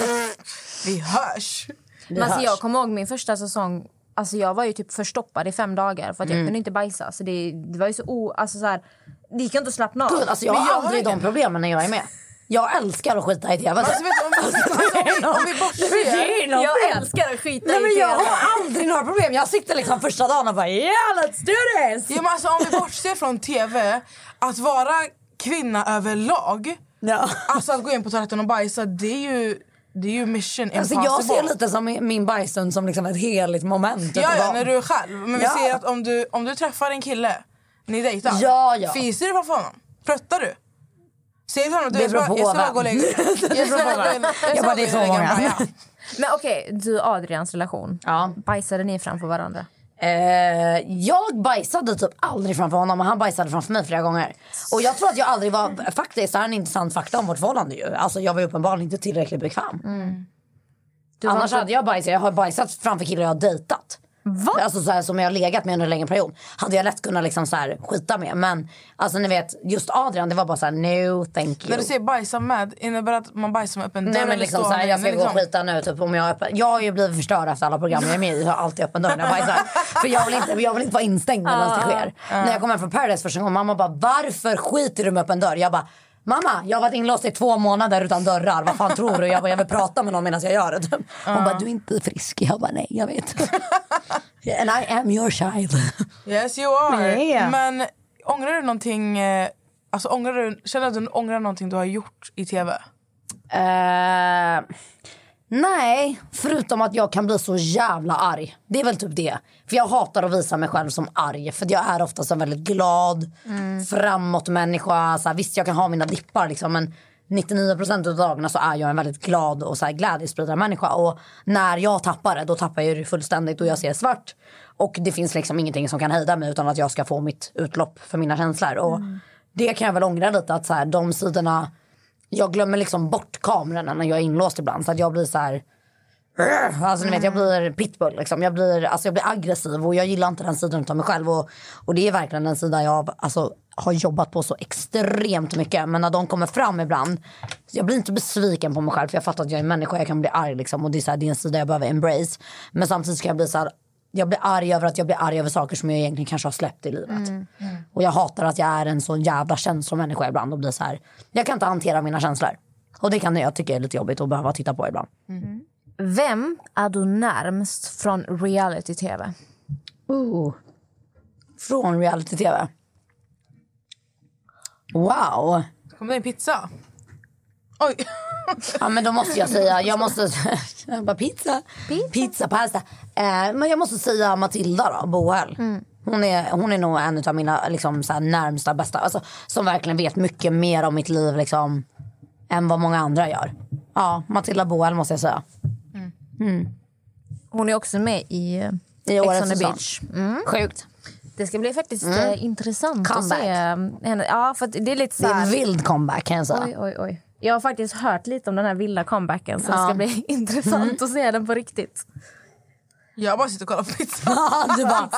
Vi hörs. Men alltså, jag kommer ihåg min första säsong. Alltså, jag var ju typ förstoppad i fem dagar för att Mm. jag kunde inte bajsa. Så det, det var ju så o... Alltså, så här, det gick inte att slappna av. Gud, alltså jag jag har aldrig de problemen när jag är med. Jag älskar att skita i tv. Alltså, vet du, om, alltså, om, vi bortser... jag älskar att skita Nej, men i jag tv. har aldrig några problem. Jag sitter liksom första dagen och bara yeah let's do this. Ja, men alltså, om vi bortser från tv, att vara kvinna överlag, Ja. alltså att gå in på toaletten och bajsa, det är ju, det är ju mission Alltså impossible. jag ser lite som min- bajsstund som liksom ett heligt moment. Ja, ja, när du är själv. Men vi Ja. ser att om du, om du träffar en kille, ni dejtar, Ja, ja. fiser du framför honom? Pruttar du? Du till honom Det jag ska bara- gå och lägga Jag ska bara det är så många. Men okej, du och Adrians relation. Ja. Bajsade ni framför varandra? Eh, jag bajsade typ aldrig framför honom och han bajsade framför mig flera gånger. Och jag tror att jag aldrig var, faktiskt det här är en intressant fakta om vårt förhållande ju. Alltså jag var ju uppenbarligen inte tillräckligt bekväm. Var Annars hade jag bajsat, jag har bajsat framför killar jag har dejtat. Va? Alltså så här, som jag har legat med under en längre period. Hade jag lätt kunnat liksom så här, skita med. Men alltså ni vet, just Adrian det var bara så här: no thank you. När du säger bajsa med, innebär det att man bajsar med öppen dörr? Nej men liksom så här, jag ska gå och liksom? skita nu typ om jag är öppen. Jag har ju blivit förstörd efter alla program jag är med i. Jag har alltid öppen dörr när jag bajsar. För jag vill inte, jag vill inte vara instängd medan det sker. När jag kom hem från Paradise första gången, mamma bara varför skiter du med öppen dörr? Jag bara Mamma, jag har varit inlåst i två månader utan dörrar. Vad fan tror du? Jag, bara, jag vill prata med någon medan jag gör det. Hon bara, du är inte frisk. Jag bara, nej jag vet. And I am your child. Yes you are. Yeah. Men ångrar du någonting, eh, alltså ångrar du, känner du att du ångrar någonting du har gjort i tv? Eh, nej, förutom att jag kan bli så jävla arg. Det är väl typ det. För jag hatar att visa mig själv som arg. För jag är oftast en väldigt glad, framåt människa. Så här, visst, jag kan ha mina dippar liksom, men 99% av dagarna så är jag en väldigt glad och så här, glädjespridare människa. Och när jag tappar det, då tappar jag det fullständigt och jag ser svart. Och det finns liksom ingenting som kan hejda mig utan att jag ska få mitt utlopp för mina känslor. Och det kan jag väl ångra lite att så här, de sidorna jag glömmer liksom bort kamerorna när jag är inlåst ibland. Så att jag blir så här... Alltså ni vet jag blir pitbull liksom. Jag blir, alltså, jag blir aggressiv och jag gillar inte den sidan av mig själv. Och, och det är verkligen den sida jag alltså, har jobbat på så extremt mycket. Men när de kommer fram ibland. Jag blir inte besviken på mig själv för jag fattar att jag är en människa. Jag kan bli arg liksom. Och det är, så här, det är en sida jag behöver embrace. Men samtidigt ska jag bli så här. Jag blir arg över att jag blir arg över saker som jag egentligen kanske har släppt i livet. Och jag hatar att jag är en så jävla känslomänniska ibland och blir så här. Jag kan inte hantera mina känslor. Och det kan jag tycka är lite jobbigt att behöva titta på ibland. Vem är du närmst från reality-tv? Från reality-tv. Wow. Kom det en pizza? Oj. Ja men då måste jag säga, jag måste, jag bara pizza, pizza, pasta. Eh, men jag måste säga Matilda då, Boel. Hon, är, hon är nog en av mina liksom, så här, närmsta bästa, alltså, som verkligen vet mycket mer om mitt liv liksom, än vad många andra gör. Ja, Matilda Boel måste jag säga. Hon är också med i, I Ex on the beach. Mm. Sjukt. Det ska bli faktiskt eh, intressant Comeback. att se henne. Ja, för det är lite så Det är här... en vild comeback kan jag säga. Oj, oj, oj. Jag har faktiskt hört lite om den här vilda comebacken så det Ja. ska bli intressant att se den på riktigt. Jag bara sitter och kollar på pizza. Du bara,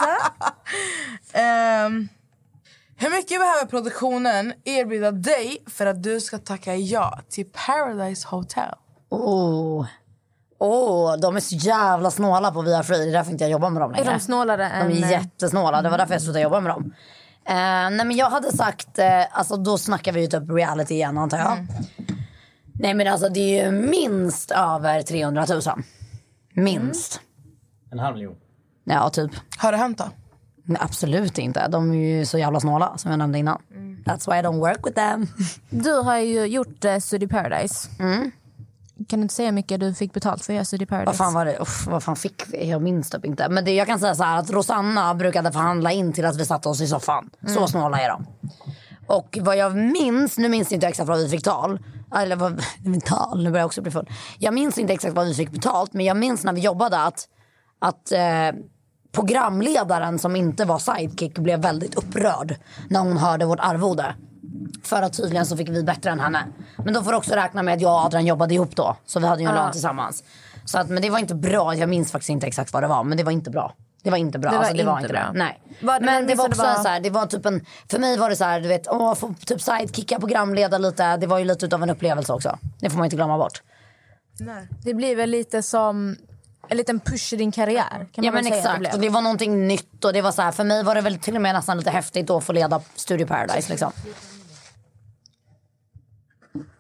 Ehm, hur mycket behöver produktionen erbjuda dig för att du ska tacka ja till Paradise Hotel? oh. Oh, de är så jävla snåla på Via Free. Det är därför inte jag jobbar med dem Är längre. de snålare än... De är eh, jättesnåla. Det var därför jag slutade jobba med dem. Eh, nej men jag hade sagt, eh, alltså då snackar vi ju typ reality igen antar jag. Nej men alltså det är ju minst över 300 000. Minst. En halv miljon. Ja typ. Har det hänt då? Nej, absolut inte. De är ju så jävla snåla som jag nämnde innan. That's why I don't work with them. Du har ju gjort eh, Studio Paradise. Kan du inte säga hur mycket du fick betalt för att göra Studio Paradise? Vad fan var det? Uff, vad fan fick vi? Jag minns typ inte. Men det, jag kan säga så här att Rosanna brukade förhandla in till att vi satte oss i soffan. Så Mm. snåla är de. Och vad jag minns, nu minns jag inte exakt vad vi fick tal. Eller vad, tal, nu börjar jag också bli full. Jag minns inte exakt vad vi fick betalt men jag minns när vi jobbade att, att eh, programledaren som inte var sidekick blev väldigt upprörd när hon hörde vårt arvode. För att tydligen så fick vi bättre än henne. Men då får du också räkna med att jag och Adrian jobbade ihop då. Så vi hade ju en Ja. lön tillsammans. Så att, men det var inte bra. Jag minns faktiskt inte exakt vad det var. Men det var inte bra. Det var inte bra. Det var alltså, det var inte inte bra. det. Nej. Var- men det var också det var- så här, det var typ en, för mig var det så här, du vet, åh, få typ sidekicka, programleda lite. Det var ju lite av en upplevelse också. Det får man inte glömma bort. Det blir väl lite som en liten push i din karriär. Kan Ja man men exakt. det Och det var någonting nytt och det var så här, för mig var det väl till och med nästan lite häftigt då att få leda Studio Paradise liksom.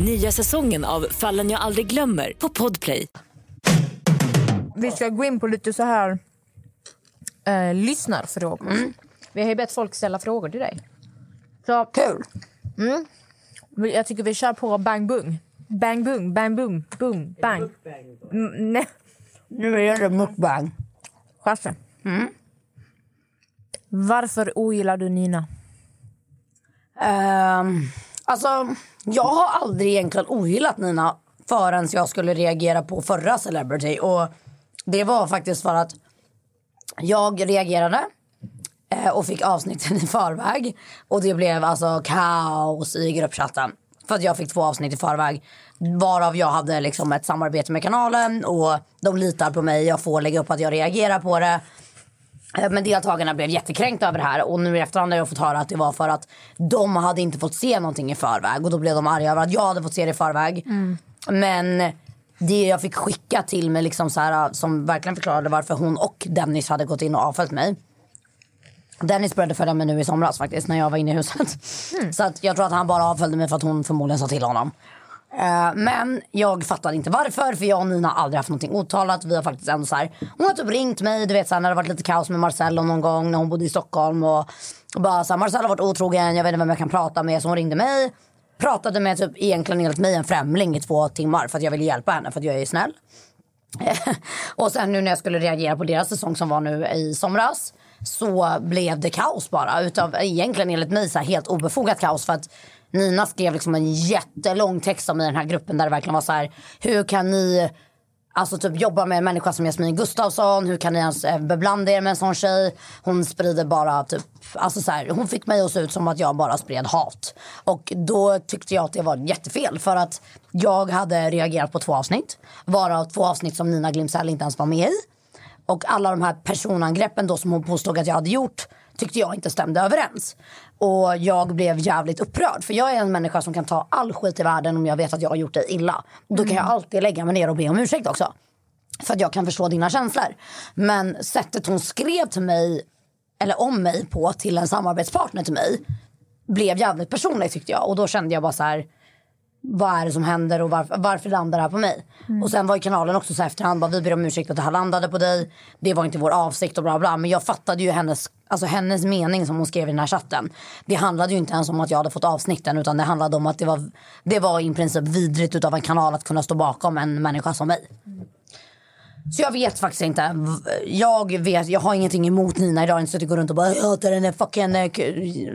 Nya säsongen av Fallen jag aldrig glömmer på Podplay. Vi ska gå in på lite så här eh, lyssnarfrågor. Vi har ju bett folk ställa frågor till dig. Så, Kul! Mm. Jag tycker vi kör på bang bung. Bang bung, bang bung, boom, bang. Mm, nej. Nu är det mukbang. Chasse. Varför ogillar du Nina? Ehm, alltså, jag har aldrig egentligen ogillat Nina förrän jag skulle reagera på förra Celebrity. Och det var faktiskt för att jag reagerade eh, och fick avsnitten i förväg. Och det blev alltså kaos i gruppchatten. För att jag fick två avsnitt i förväg. Varav jag hade liksom ett samarbete med kanalen och de litar på mig. Jag får lägga upp att jag reagerar på det. Eh, Men deltagarna blev jättekränkta över det här och nu i efterhand har jag fått höra att det var för att de hade inte fått se någonting i förväg och då blev de arga över att jag hade fått se det i förväg. Men det jag fick skicka till mig liksom så här, som verkligen förklarade varför hon och Dennis hade gått in och avföljt mig. Dennis började följa mig nu i somras faktiskt när jag var inne i huset. Så att jag tror att han bara avföljde mig för att hon förmodligen sa till honom. Eh, men jag fattade inte varför för jag och Nina har aldrig haft någonting otalat. Vi har faktiskt ändå så här, hon har typ ringt mig du vet så här, när det varit lite kaos med Marcello någon gång när hon bodde i Stockholm. Och, och bara så här, Marcello har varit otrogen, jag vet inte vem jag kan prata med. Så hon ringde mig. Pratade med typ egentligen enligt mig en främling i två timmar för att jag ville hjälpa henne för att jag är snäll. och sen nu när jag skulle reagera på deras säsong som var nu i somras så blev det kaos bara. Utav egentligen enligt mig så här helt obefogat kaos för att Nina skrev liksom en jättelång text om i den här gruppen där det verkligen var så här. Hur kan ni Alltså typ jobba med en människa som Jasmin Gustafsson. Hur kan ni ens eh, beblanda er med en sån tjej? Hon sprider bara typ, alltså så här, hon fick mig att se ut som att jag bara spred hat. Och då tyckte jag att det var jättefel för att jag hade reagerat på två avsnitt. Varav två avsnitt som Nina Glimsell inte ens var med i. Och alla de här personangreppen då som hon påstod att jag hade gjort tyckte jag inte stämde överens. Och jag blev jävligt upprörd. För jag är en människa som kan ta all skit i världen om jag vet att jag har gjort dig illa. Då kan jag alltid lägga mig ner och be om ursäkt också. För att jag kan förstå dina känslor. Men sättet hon skrev till mig, eller om mig på, till en samarbetspartner till mig blev jävligt personligt tyckte jag. Och då kände jag bara så här. Vad är det som händer och varför, varför landar det här på mig? Och sen var ju kanalen också så här efterhand bara, vi ber om ursäkt att det här landade på dig. Det var inte vår avsikt och bla bla. Men jag fattade ju hennes, alltså hennes mening som hon skrev i den här chatten. Det handlade ju inte ens om att jag hade fått avsnitten utan det handlade om att det var, det var i princip vidrigt utav en kanal att kunna stå bakom en människa som mig. Så jag vet faktiskt inte. Jag vet, jag har ingenting emot Nina idag. Inte så att jag går runt och bara jag hatar den där fucking... eh, k-"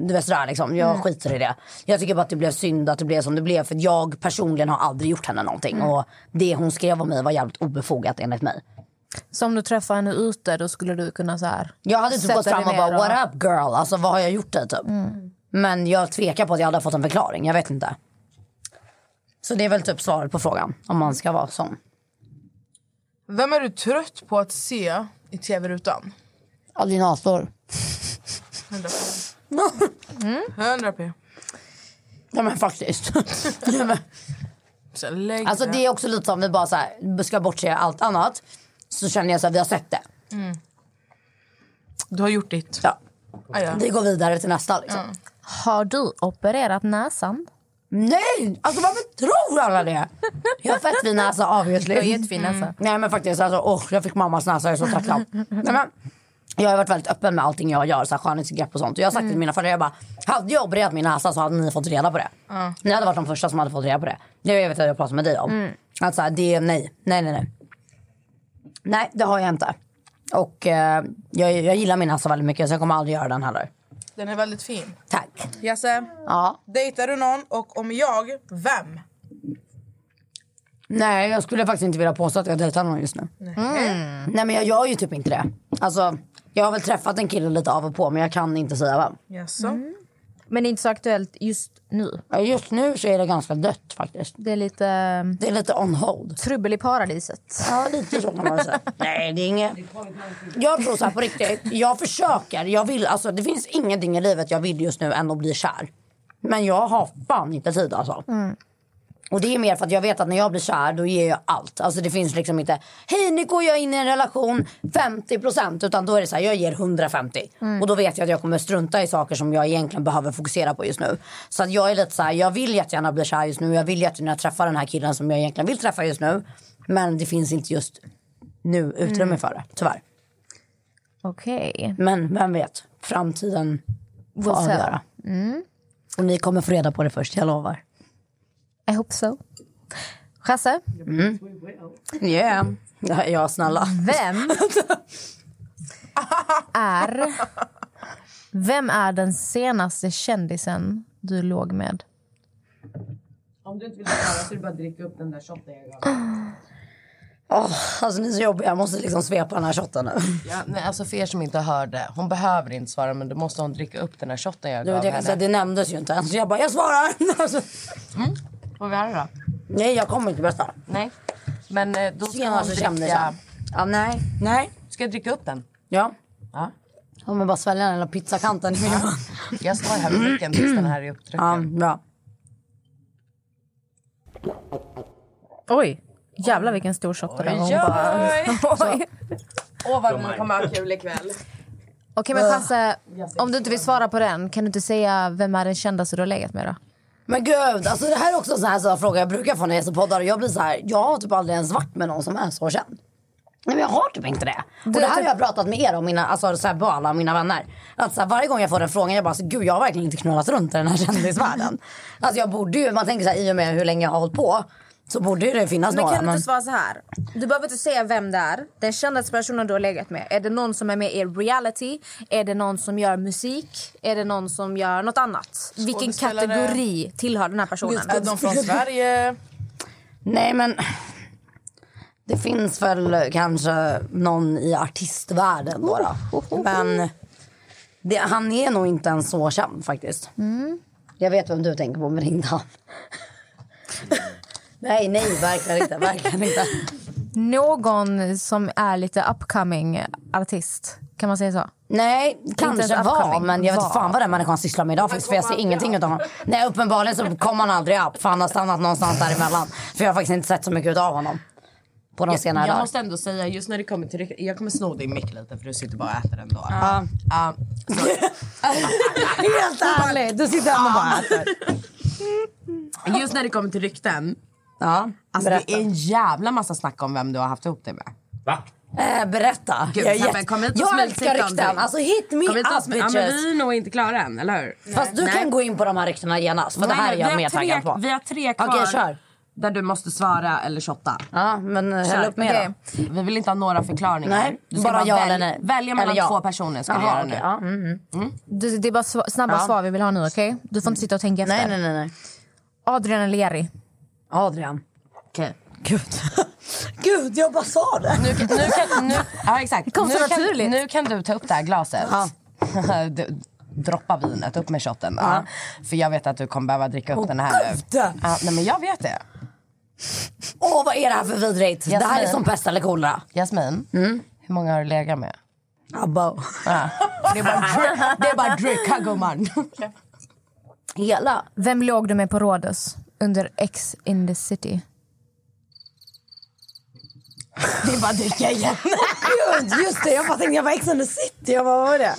Du vet sådär liksom. Jag Mm. skiter i det. Jag tycker bara att det blev synd att det blev som det blev. För jag personligen har aldrig gjort henne någonting. Mm. Och det hon skrev om mig var jävligt obefogat enligt mig. Så om du träffar henne ute då skulle du kunna så här. Jag hade typ gått fram och bara what up girl. Alltså vad har jag gjort dig typ. Mm. Men jag tvekar på att jag hade fått en förklaring. Jag vet inte. Så det är väl typ svaret på frågan. Om man ska vara sån. Vem är du trött på att se i tv-rutan? Alinator. 100 p. 100 p. Ja men faktiskt. ja, men, Så lägg Alltså det är också lite som vi bara så här, ska bortse allt annat. Så känner jag så här, vi har sett det. Mm. Du har gjort ditt. Ja. Ah, ja. Vi går vidare till nästa liksom. Har du opererat näsan? Nej! Alltså varför tror alla det? Jag har fett fin näsa obviously. Du har jättefin näsa. Nej men faktiskt, alltså, åh, jag fick mammas näsa, jag är så tacksam. Nej, men, jag har varit väldigt öppen med allting jag gör, så här, skönhetsgrepp och sånt. Och jag har sagt till mina föräldrar, jag bara, hade jag opererat min näsa så hade ni fått reda på det. Ni hade varit de första som hade fått reda på det. Det jag vet att jag pratat med dig om. Att så här, det är nej, nej, nej, nej. Nej, det har jag inte. Och eh, jag, jag gillar min näsa väldigt mycket så jag kommer aldrig göra den heller. Den är väldigt fin. Tack. Jasse, Ja. dejtar du någon och om jag, vem? Nej, jag skulle faktiskt inte vilja påstå att jag dejtar någon just nu. Mm. Nej men jag gör ju typ inte det. Alltså, jag har väl träffat en kille lite av och på men jag kan inte säga vem. Jaså? Men det är inte så aktuellt just nu. Just nu så är det ganska dött faktiskt. Det är lite... Det är lite on hold. Trubbel i paradiset. Ja, lite så kan man säga. Nej, det är inget... Jag tror så här på riktigt. Jag försöker. Jag vill, alltså, det finns ingenting i livet jag vill just nu än att bli kär. Men jag har fan inte tid alltså. Och det är mer för att jag vet att när jag blir kär då ger jag allt. Alltså det finns liksom inte, hej nu går jag in i en relation 50% utan då är det så här, jag ger 150. Och då vet jag att jag kommer strunta i saker som jag egentligen behöver fokusera på just nu. Så att jag är lite så här, jag vill jättegärna bli kär just nu. Jag vill jättegärna träffa den här killen som jag egentligen vill träffa just nu. Men det finns inte just nu utrymme för det, tyvärr. Okej. Men vem vet, framtiden får avgöra. Och ni kommer få reda på det först, jag lovar. I hope so. Chasse, Mm. Yeah. Ja, snälla. vem är... Vem är den senaste kändisen du låg med? Om du inte vill svara så är det bara att dricka upp den där shotten jag gav. Åh, alltså ni är så jobbiga, jag måste liksom svepa den här shotten nu. Ja, nej, alltså för er som inte hörde, hon behöver inte svara men då måste hon dricka upp den här shotten jag Det, gav det, henne. det nämndes ju inte ens. Jag bara, jag svarar! Alltså, Får vi höra då? nej, jag kommer inte berätta. Nej. Men eh, då ska hon Senaste dricka... kändisen. Ja, nej. Nej. Ska jag dricka upp den? Ja. Ja. Vill bara svälja den lilla pizzakanten i min mun. Jag står här med micken tills den här är. Ja, bra. Oj, jävlar vilken stor shot det där var. Hon Oj, bara- oj. Åh vad vi kommer ha kul ikväll. Okej men Chasse, om du inte vill svara på den kan du inte säga vem är den kändaste du har legat med då? Men gud, alltså det här är också en sån här, så här fråga jag brukar få när jag är så poddar. Jag blir så här, jag har typ aldrig ens varit med någon som är så känd. Nej men jag har typ inte det. Och det här har jag pratat med er om, mina, alltså så här, på alla mina vänner. Att så här, varje gång jag får den frågan, jag bara, så, gud jag har verkligen inte knullat runt i den här kändisvärlden. alltså jag borde ju, man tänker så här, i och med hur länge jag har hållit på. Så borde ju det finnas Men några. kan du Men... inte svara så här? Du behöver inte säga vem det är. Den kändaste personen du har legat med. Är det någon som är med i reality? Är det någon som gör musik? Är det någon som gör något annat? Vilken kategori tillhör den här personen? Är de från Sverige? Nej men det finns väl kanske någon i artistvärlden då. då. Men det, han är nog inte ens så känd faktiskt. Jag vet vem du tänker på men inte han. Nej, nej, verkligen inte. Verkligen inte. Någon som är lite upcoming artist. Kan man säga så? Nej, kanske var, upcoming. men jag vet fan vad den människan sysslar med idag faktiskt, för jag ser ingenting utav honom. Nej, uppenbarligen så kom han aldrig upp, för han har stannat någonstans däremellan. För jag har faktiskt inte sett så mycket av honom. På de senare Jag dagar. måste ändå säga, just när det kommer till ryck- Jag kommer sno din mick lite för du sitter bara och äter den då. Ja. Ja, Helt ärligt, du sitter ändå bara och äter. just när det kommer till rykten. Ja, Alltså berätta. det är en jävla massa snack om vem du har haft ihop det med. Va? Eh, berätta. Gud, jag jätte- kom hit och jag älskar rykten. dig. Alltså hit me Kom hit up smäll- ja, bitches. men vi är nog inte klara än, eller hur? Fast du Nej. kan gå in på de här ryktena genast. För det Nej, här är jag mer taggad på. Vi har tre kvar. Okej, kör. Där du måste svara eller shotta. Ja, men häll upp mer Okej. Vi vill inte ha några förklaringar. Nej, Du ska bara ja väl- eller nej. Välja mellan ja. två personer ska du Jaha, göra okej, nu. ja, mm, mm. Du, det är bara sva- snabba Ja. svar vi vill ha nu, okej? Du får inte sitta och tänka efter. Nej, nej, nej. nej. Adrian eller Jerry? Adrian. Okej. Gud. Gud, jag bara sa det. Nu, kan- nu kan, nu, ja, exakt. Det kom så nu, kan, naturligt. nu kan du ta upp det här glaset. Du- Droppa vinet, upp med shotten. Ja. För jag vet att du kommer behöva dricka upp Åh, den här nu. Gud! Ja, nej, men jag vet det. Åh, vad är det här för vidrigt? Det här är Jasmin. som pest eller kolera. Jasmin, hur många har du legat med? Abba. Ja. Det är bara dri- det är bara dricka gumman. Hela. Vem låg du med på Rhodos Under X in the city. Det är bara dricka igen. Gud, just det. Jag bara tänkte, jag var Ex on the city. Jag bara, vad var det?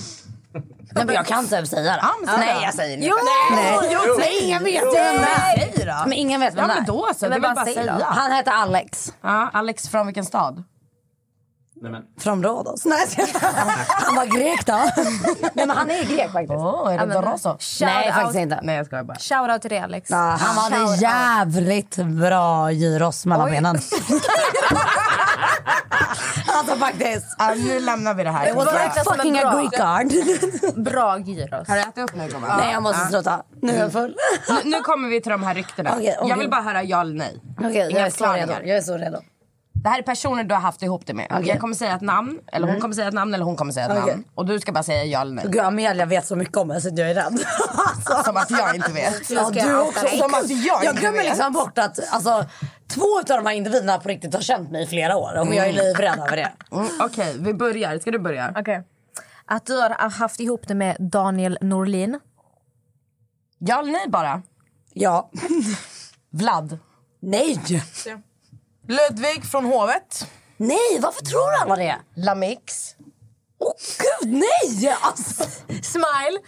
Nej, men jag kan inte ens säga det. Ja, Nej, jag säger det. Jo! Nej. Jo, Nej, säg. ingen vet Jo. vem det är. Säg. Men ingen vet vem Ja, det är. men då så. Väl bara säga. Han heter Alex. Ja, Alex från vilken stad? Nej, Från Rhodos. Nej, jag skojar. han var grek då. Nej, men han är grek faktiskt. Åh, är det Doroso? Nej, faktiskt inte. Nej, jag skojar bara. Shoutout till dig Alex. Ja, han hade Shout out. jävligt bra gyros mellan benen. alltså faktiskt. Ja, nu lämnar vi det här. Det var verkligen som en Fucking a bra- Greek card. Bra gyros. Har du ätit upp nu gumman? Nej, jag måste sluta. Nu är jag full. Nu, nu kommer vi till de här ryktena. Okej, okej. Jag vill bara höra ja eller nej. Okej, jag Inga är så redo. Jag är så redo. Det här är personer du har haft ihop det med. Okej. Jag kommer säga ett namn, eller hon kommer säga ett namn eller hon kommer säga ett Okej. namn. Och du ska bara säga ja eller nej. Gud, Amelia vet så mycket om mig så jag är rädd. Alltså. Som att jag inte vet. Ja, du också. Som att jag jag glömmer liksom bort att alltså, två av de här individerna på riktigt har känt mig i flera år. Och jag är livrädd över det. Mm, Okej, vi börjar. Ska du börja? Okej. Att du har haft ihop det med Daniel Norlin. Ja eller nej bara? Ja. Vlad? Nej! Ludvig från Hovet. Nej, varför tror alla det? Lamix? Åh gud, nej! Alltså, Smile.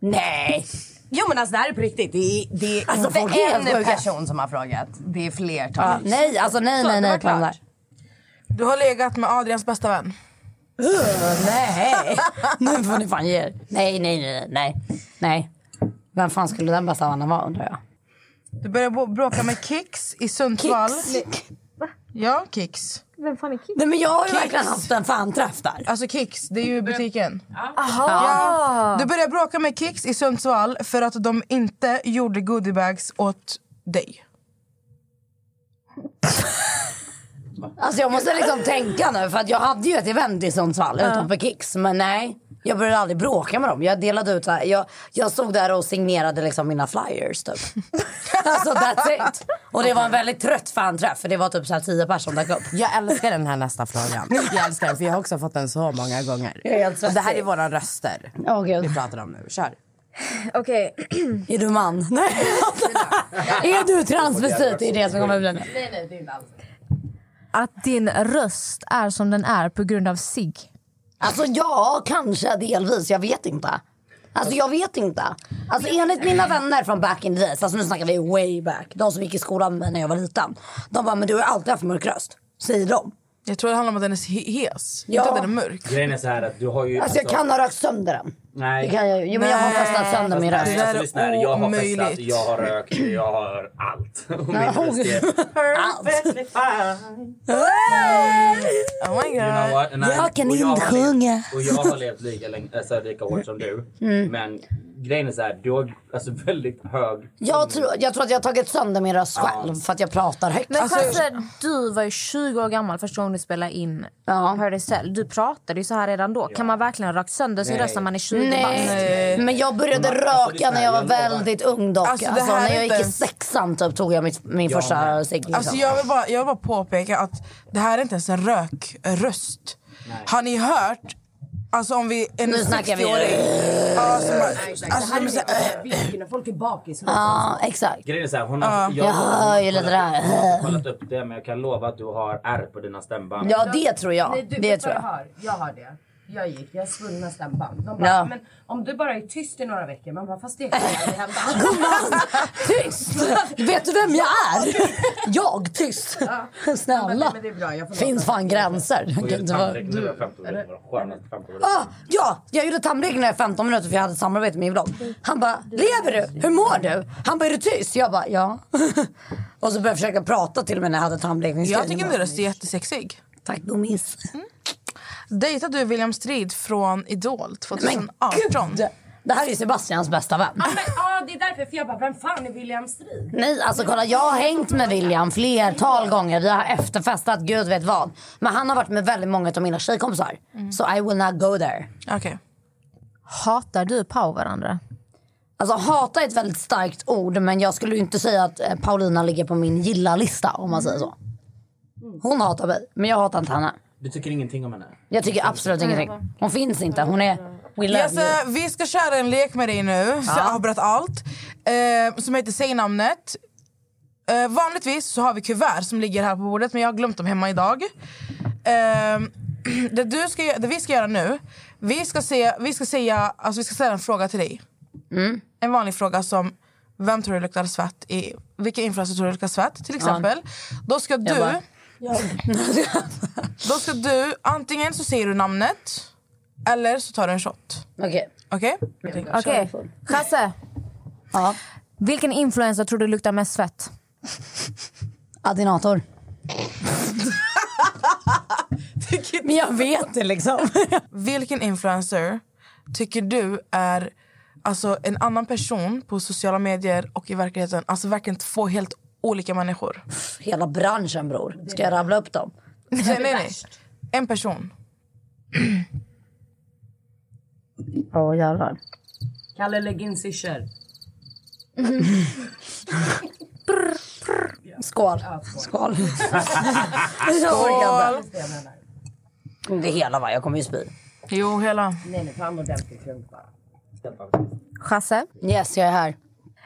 nej! Jo men alltså det här är på riktigt. Det är, det är Alltså, inte en person som har frågat. Det är flertal. Ja, nej, alltså nej, Så, nej, nej där. Du har legat med Adrians bästa vän. Uh, nej, nu får ni fan ge er. Nej, nej, nej, nej. Nej. Vem fan skulle den bästa vännen vara undrar jag? Du började bråka med Kicks i Sundsvall. Ja, Kicks. Vem fan är Kicks? Nej men jag har ju Kicks. verkligen haft en fanträff där. Alltså Kicks, det är ju butiken. Aha. Ja. Du började bråka med Kicks i Sundsvall för att de inte gjorde goodiebags åt dig. Alltså jag måste liksom tänka nu för att jag hade ju ett event i Sundsvall utanför Kicks men nej. Jag började aldrig bråka med dem. Jag delade ut här, jag, jag stod där och signerade liksom mina flyers typ. alltså that's it. Och det var en väldigt trött fanträff för det var typ så här tio personer som dök upp. Jag älskar den här nästa frågan. Jag älskar den för jag har också fått den så många gånger. Jag är helt Och det här är våra röster Åh vi pratar om nu. Kör. Okej. Är du man? Nej. är du transvestit? Det är det som kommer bli nu. Att din röst är som den är på grund av sig. Alltså ja, kanske delvis. Jag vet inte. Alltså jag vet inte. Alltså enligt mina vänner från back in the days, alltså nu snackar vi way back. De som gick i skolan med mig när jag var liten. De bara, men du har alltid haft mörk röst. Säger de. Jag tror det handlar om att den är he- hes, Ja. inte att den är mörk. grejen är så här att du har ju... Alltså jag kan ha rökt sönder den. Nej. Det kan jag, jo, men jag har Nej. festat sönder min röst. Alltså, är lyssna här, jag har festat, jag har rökt, jag har allt. Och min röst är perfectly fine. Oh my You know god. what? Nej, Jag kan inte sjunga. Och jag har levt lika, länge, alltså, lika hårt som du. Mm. Men grejen är så här, du har alltså väldigt hög... Jag tror, jag tror att jag har tagit sönder min röst själv för att jag pratar högt. Men Alltså- kanske du var ju 20 år gammal första gången du spelade in Ja. Hotel. Du pratade ju så här redan då. Kan man verkligen ha rakt sönder sin Nej. röst när man är 20 bast? Nej, men jag började Alltså, röka lyssna, när jag var väldigt ung dock. Alltså, Alltså, när är jag inte gick i ens- sexan typ, tog jag mitt, min Jag första cigg. Liksom. Alltså jag, vill bara, jag vill bara påpeka att det här är inte ens en rökröst. Har ni hört? Alltså om vi... En Nu snackar vi. 60-åring, Ja, som bara- alltså, är så här- när folk är bakis. Ja, exakt. Grejen är så här, hon har... Jag hör ju kollat- där. Jag har kollat upp det men jag kan lova att du har ärr på dina stämband. Ja, det tror jag. Nej, du, det tror vad jag. har? Jag har det. Jag gick, jag har svullna stämband. De bara, Ja. men om du bara är tyst i några veckor. Man bara, fast det kan aldrig hända. Gumman, tyst! Vet du vem jag är? Jag, tyst. Snälla. Men det är bra, jag får låta. Finns fan gränser. Och jag vara- tandläkare när jag var 15 år, det var de skönaste 15 åren. Ah, ja, jag gjorde tandläkaren i 15 minuter för jag hade ett samarbete med min vlogg. Han bara, lever du? Hur mår du? Han bara, är du tyst? Jag bara, ja. och så började jag försöka prata till mig när jag hade tandläkningstid. Jag tycker din röst är jättesexig. Tack gummis. Dejtade du William Strid från Idol 2018? Gud! Det här är ju Sebastians bästa vän. Ja, men, ja, det är därför. För jag bara, vem fan är William Strid? Nej, alltså kolla jag har hängt med William flertal gånger. Vi har efterfestat gud vet vad. Men han har varit med väldigt många av mina tjejkompisar. Så I will not go there. Okej. Hatar du Pau varandra? Alltså hata är ett väldigt starkt ord men jag skulle inte säga att eh, Paulina ligger på min gilla-lista om man säger så. Hon hatar mig, men jag hatar inte henne. Du tycker ingenting om henne? Jag tycker absolut ingenting. Hon finns inte. Hon är... We love Yes, you. vi ska köra en lek med dig nu, så jag har berättat allt. Eh, som heter Säg namnet. Eh, vanligtvis så har vi kuvert som ligger här på bordet men jag har glömt dem hemma idag. Eh, det, du ska, det vi ska göra nu, vi ska, se, vi ska, säga, alltså vi ska ställa en fråga till dig. En vanlig fråga som vem tror du luktar svett? I, vilka influencer tror du luktar svett? Till exempel. Då ska du... bara, då ska du, antingen så säger du namnet eller så tar du en shot. Okej. Okej? Okej, Chasse. Ja. Vilken influencer tror du luktar mest svett? Adinator. Men jag vet det liksom. Vilken influencer tycker du är alltså, en annan person på sociala medier och i verkligheten? Alltså verkligen två helt olika människor. Hela branschen bror. Ska jag rabbla upp dem? nej, nej, nej. En person. Åh jävlar. Kalle lägg in syrsor. Skål. Skål. Inte. Det hela va? Jag kommer ju spy. Jo, hela. Nej, nej, ta en ordentlig klunk bara. Chasse. Yes, jag är här.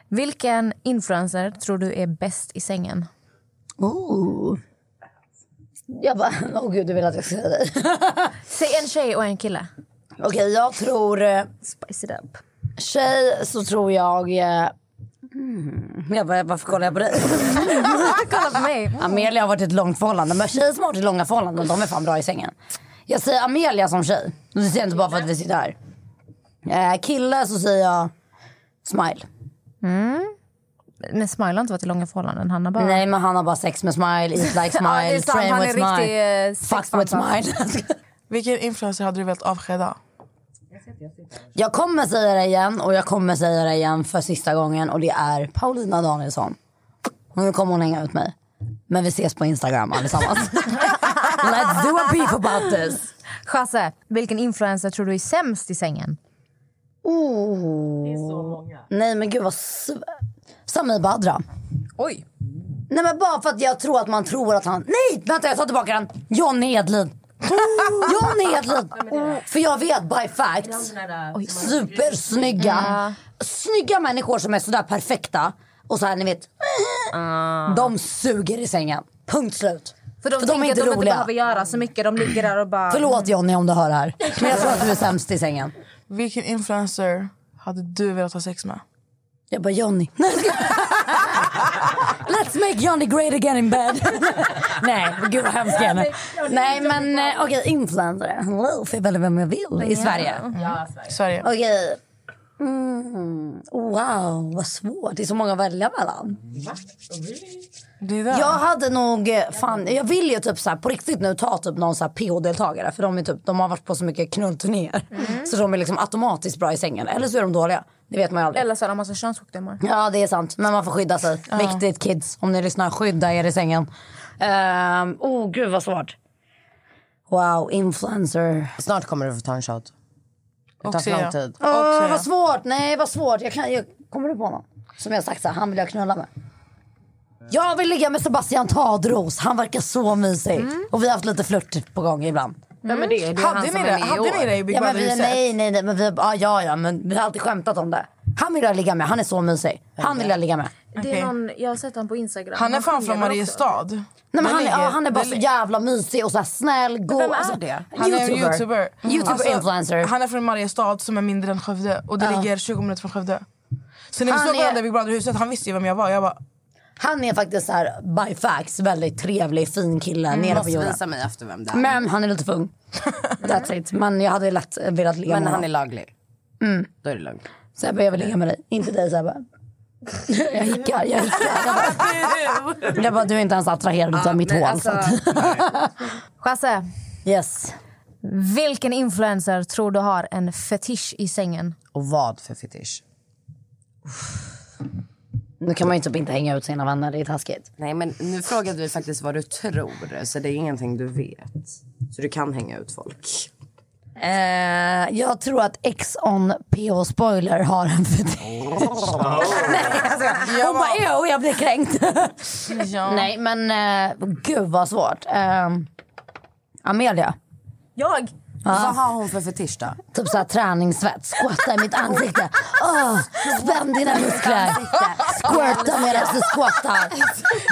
Vilken influencer tror du är bäst i sängen? Ooh. Jag bara, åh gud du vill att jag ska säga dig. Säg en tjej och en kille. Okej, jag tror... eh, Spice it up. Tjej så tror jag... Mm. Jag bara, varför kollar jag på dig? Kolla på mig. Amelia har varit i ett långt förhållande. Men tjejer som har varit i långa förhållanden, de är fan bra i sängen. Jag säger Amelia som tjej. Det säger jag inte bara för att vi sitter här. Eh, kille så säger jag Smile. Mm. Men Smile har inte varit i långa förhållanden. Han har bara... Nej men han har bara sex med Smile, eat like Ja, Smile, sant. train with Smile, riktig, eh, fuck with. Smile. Vilken influencer hade du velat avskeda? Jag kommer säga det igen och jag kommer säga det igen för sista gången och det är Paulina Danielsson. Nu kommer hon hänga ut mig. Men vi ses på Instagram allesammans. Let's do a beef about this. Chasse, vilken influencer tror du är sämst i sängen? Oh. Nej men gud vad sv- Samir Badra. Oj. Nej men bara för att jag tror att man tror att han... Nej vänta jag tar tillbaka den. John Edlid. John Edlid. För jag vet by facts. Supersnygga. Snygga människor som är sådär perfekta. Och så här ni vet. De suger i sängen. Punkt slut. För de, För de är inte att de inte roliga. behöver göra så mycket. De ligger där och bara... Förlåt Johnny om du hör det här. Men jag tror att du är sämst i sängen. Vilken influencer hade du velat ha sex med? Jag bara Johnny. Let's make Johnny great again in bed. Nej, gud vad hemskt är. Nej men eh, okej, influencer. Hello, får jag välja vem jag vill i Sverige? Ja, Sverige. Sverige. Okej. Mm. Wow, vad svårt. Det är så många att välja mellan. Det är där. Jag hade nog, eh, fan, jag vill ju typ så här, på riktigt nu ta typ någon så här PH-deltagare för de, är typ, de har varit på så mycket knullturnéer. Så de är liksom automatiskt bra i sängen. Eller så är de dåliga. Det vet man ju aldrig. Eller så har de massa könssjukdomar. Ja det är sant, men man får skydda sig. Viktigt kids, om ni lyssnar, skydda er i sängen. Ehm, oh gud vad svårt. Wow, influencer. Snart kommer du få ta en shot. Det tar för lång tid. Åh vad svårt, nej vad svårt. Jag kan, jag, kommer du på någon? Som jag sagt så här, han vill jag knulla med. Jag vill ligga med Sebastian Tadros, han verkar så mysig. Och vi har haft lite flört på gång ibland. Ja, men det, det är Hade han ni det? är Hade ni det i Big Ja, men Brother vi, nej, nej, nej, men vi, ja, ja, ja, men vi har alltid skämtat om det. Han vill jag ligga med, han är så mysig. Han vill jag ligga med. Det är någon, jag har sett honom på Instagram. Han är fan från Mariestad. Nej, men han, är, ja, han är bara så jävla mysig och så här snäll. God, Vem är alltså, det? Han är en youtuber. Youtuber Alltså, influencer. Han är från Mariestad som är mindre än Skövde. Och det ligger 20 minuter från Skövde. Så när vi Han såg är- varandra i Big Brother-huset, han visste ju vem jag var. Jag bara, Han är faktiskt så här, by facts väldigt trevlig, fin kille nere på jorden. visa mig efter vem det är. Men han är lite för ung. That's it. Men jag hade lätt velat ligga Men med han är laglig. Mm. Då är det lugnt. Sebbe jag vill ligga med dig. Inte dig Sebbe. Jag hickar, jag hickar. Jag bara, jag bara du är inte ens attraherad av mitt hål. alltså- Chasse, yes. vilken influencer tror du har en fetisch i sängen? Och vad för fetisch? Nu kan man ju typ inte hänga ut sina vänner, det är taskigt. Nej men nu frågade vi faktiskt vad du tror. Så det är ingenting du vet. Så du kan hänga ut folk. Eh, jag tror att X-on PH Spoiler har en fetisch. Nej, alltså, hon bara jo, jag blir kränkt. ja. Nej men eh, gud vad svårt. Eh, Amelia. Jag? Vad har hon för fetisch då? Typ såhär träningssvett. Squatta i mitt ansikte. Oh, spänn dina muskler. Squirta medan du squattar.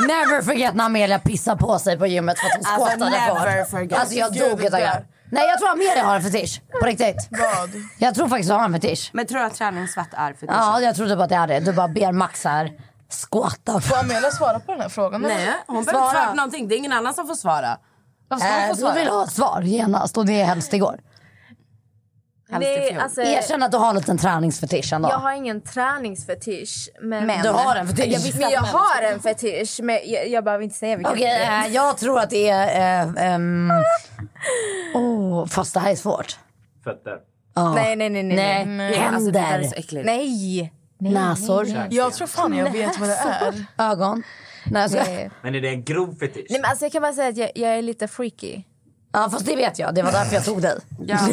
Never forget när Amelia pissar på sig på gymmet för att hon Alltså, never kvar. forget. Alltså jag dog utav det- det. Nej jag tror Amelia har en fetisch. På riktigt. Vad? Jag tror faktiskt jag har en fetisch. Men tror du att träningssvett är fetisch? Ja jag tror typ att det är det. Du bara ber Max här. Squatta. Får Amelia svara på den här frågan? Nej, hon behöver inte svara på någonting. Det är ingen annan som får svara. Varför ska hon Äh, få du vill ha ett svar genast och det är helst igår. Det, alltså, Erkänn att du har en liten träningsfetisch ändå. jag har ingen träningsfetisch. Men, Men. Du har en fetisch. Jag, men jag har en fetisch, men jag, jag behöver inte säga vilken. Okej, eh, jag tror att det är... Eh, ehm, oh, fast det här är svårt. Fötter. Ja. Nej, nej, nej. nej, Nej, Alltså, händer, så äckligt. Nej. nej näsor, Jag tror fan jag vet vad det är. ögon. Nej, nej. Men är det en grov fetisch? Nej, men alltså, jag kan bara säga att jag, jag är lite freaky. Ja, fast det vet jag. Det var därför jag tog dig. Ja.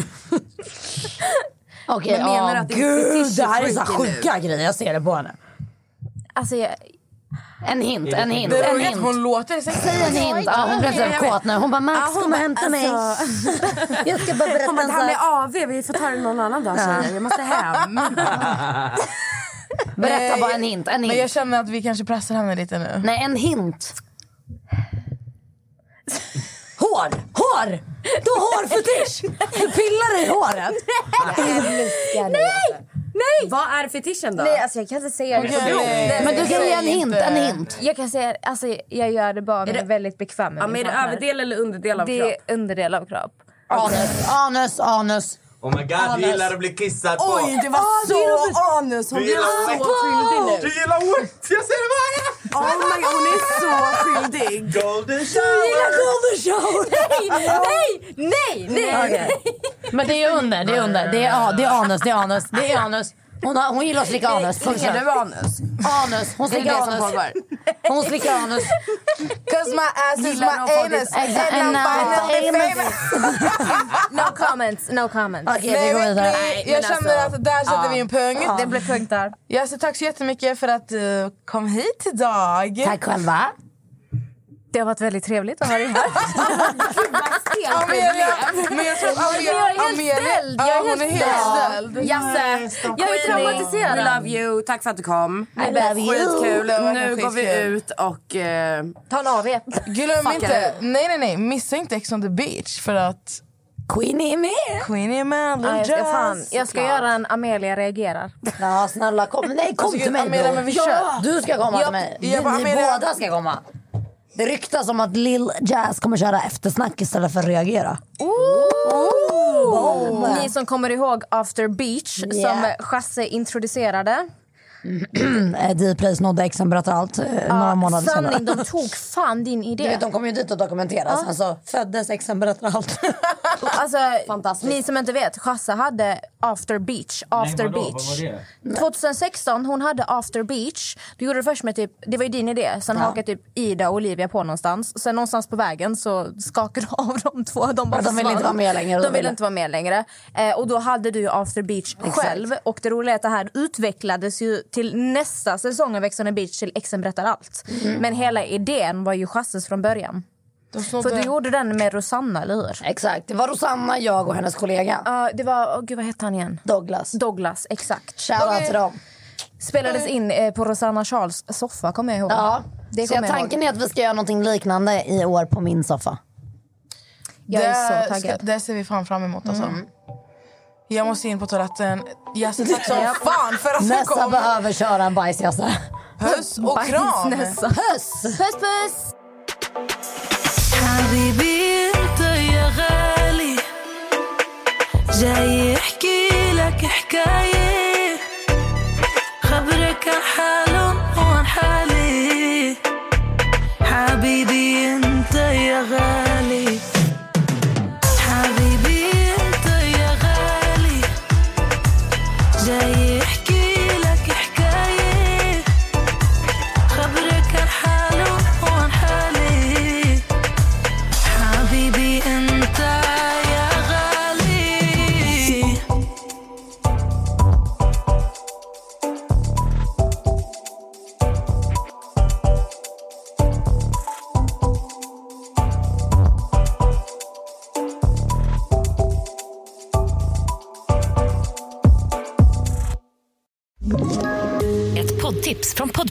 Okej, Men menar du att din gud, det är här är så freaky nu? sjuka grejer. Jag ser det på henne. Alltså, jag, En hint, en hint, Det är en hint. hon låter sexig. Säg en hint. Ja, hon blev så kåt nu. Hon bara, Max Ja, hon kom och hämta mig. Jag ska bara berätta Hon bara, det med sak. AV, vi får ta det någon annan dag tjejer. Jag måste hem. Berätta bara en hint. En Men jag hint. känner att vi kanske pressar henne lite nu. Nej, en hint. Hår! Hår! Du har hårfetisch! Du pillar i håret. nej! Nej! Vad är fetischen då? Nej, alltså jag kan inte säga det. Okej, nej, Men du kan ge en hint, en hint. Jag kan säga, alltså jag gör det bara om Är jag är det- väldigt bekväm med Ja, men är min det partner. överdel eller underdel av Det kropp? är underdel av kropp. Anus, anus, anus. Oh my god, du gillar att bli kissad på. Oj, det var så anus! Hon Du gillar så skyldig Du nu. gillar wet! Jag ser det bara! Oh my god, hon är så skyldig. Golden shower! golden shower! Nej! Nej! Nej! Okej. Men det är under, det är under. Det är, det är anus, det är anus. Det är anus. Hon, har, hon gillar att slicka anus. Slickar du anus? Anus. Hon slickar anus. Hon slickar anus. Cause my ass is my anus and I'm And finally famous. No comments, no comments. Okej, vi Nej, går vidare. jag känner alltså- att där sätter vi en punkt. Det blir punkt där. Jag säger tack så jättemycket för att du kom hit idag. Tack själva. Det har varit väldigt trevligt att ha dig här. Amelia, men jag tror att Amelia, Jag är helt ställd, jag är ja, hon är helt ställd. Jasse, Jag är traumatiserad. we love you. Tack för att du kom. I love you. Skitkul. Nu går vi ut och... Eh, Ta en AV. Glöm inte, nej nej nej, missa inte Ex on the beach för att Queen är med. Queen är med, Ja, jag, ska, fan, jag ska göra en Amelia reagerar. Ja, snälla kom. Nej, kom Alltså, till mig Amelia, men vi kör. Du ska komma Jag- till mig. jag bara, Ni Amelia- båda ska komma. Det ryktas om att Lil Jazz kommer köra eftersnack istället för att reagera. Boom. Ni som kommer ihåg After Beach som Yeah. Chasse introducerade. Dplay nådde berättar allt eh, några månader senare. Sanning, de tog fan din Du idé. vet, de kom ju dit och dokumenterade. Sen så föddes Exen berättar allt. Alltså, Fantastiskt. ni som inte vet, Chasse hade After Beach. After vadå? Beach. Vad var det? 2016 hon hade After Beach. Du gjorde det först med typ, det var ju din idé. Sen hakade typ Ida och Olivia på någonstans. Sen någonstans på vägen så skakade du av de två. De, bara Ja, de ville inte vara med längre. De ville inte vara med längre. Eh, och då hade du After Beach själv. Och det roliga är att det här utvecklades ju till nästa säsong av Ex on the Beach till Exen berättar allt. Mm. Men hela idén var ju Chasses från början. De snodde- För du gjorde den med Rosanna, eller hur? Exakt. Det var Rosanna, jag och hennes kollega. Ja, det var, oh, gud vad hette han igen? Douglas. Douglas, exakt. Shoutout till dem. Spelades in eh, på Rosanna Charles soffa, kommer jag ihåg. Ja. det så jag ihåg. tanken är att vi ska göra något liknande i år på min soffa. Jag är så Det taggad. ska- Det ser vi fan fram emot alltså. Mm. Jag måste in på toaletten. Jasse tack som fan för att du Nessa kom. behöver köra en bajsjasse. Puss och kram. Puss! Puss puss! حبيبي أنت يا غالي. حكاية. عن حاله وعن حالي. حبيبي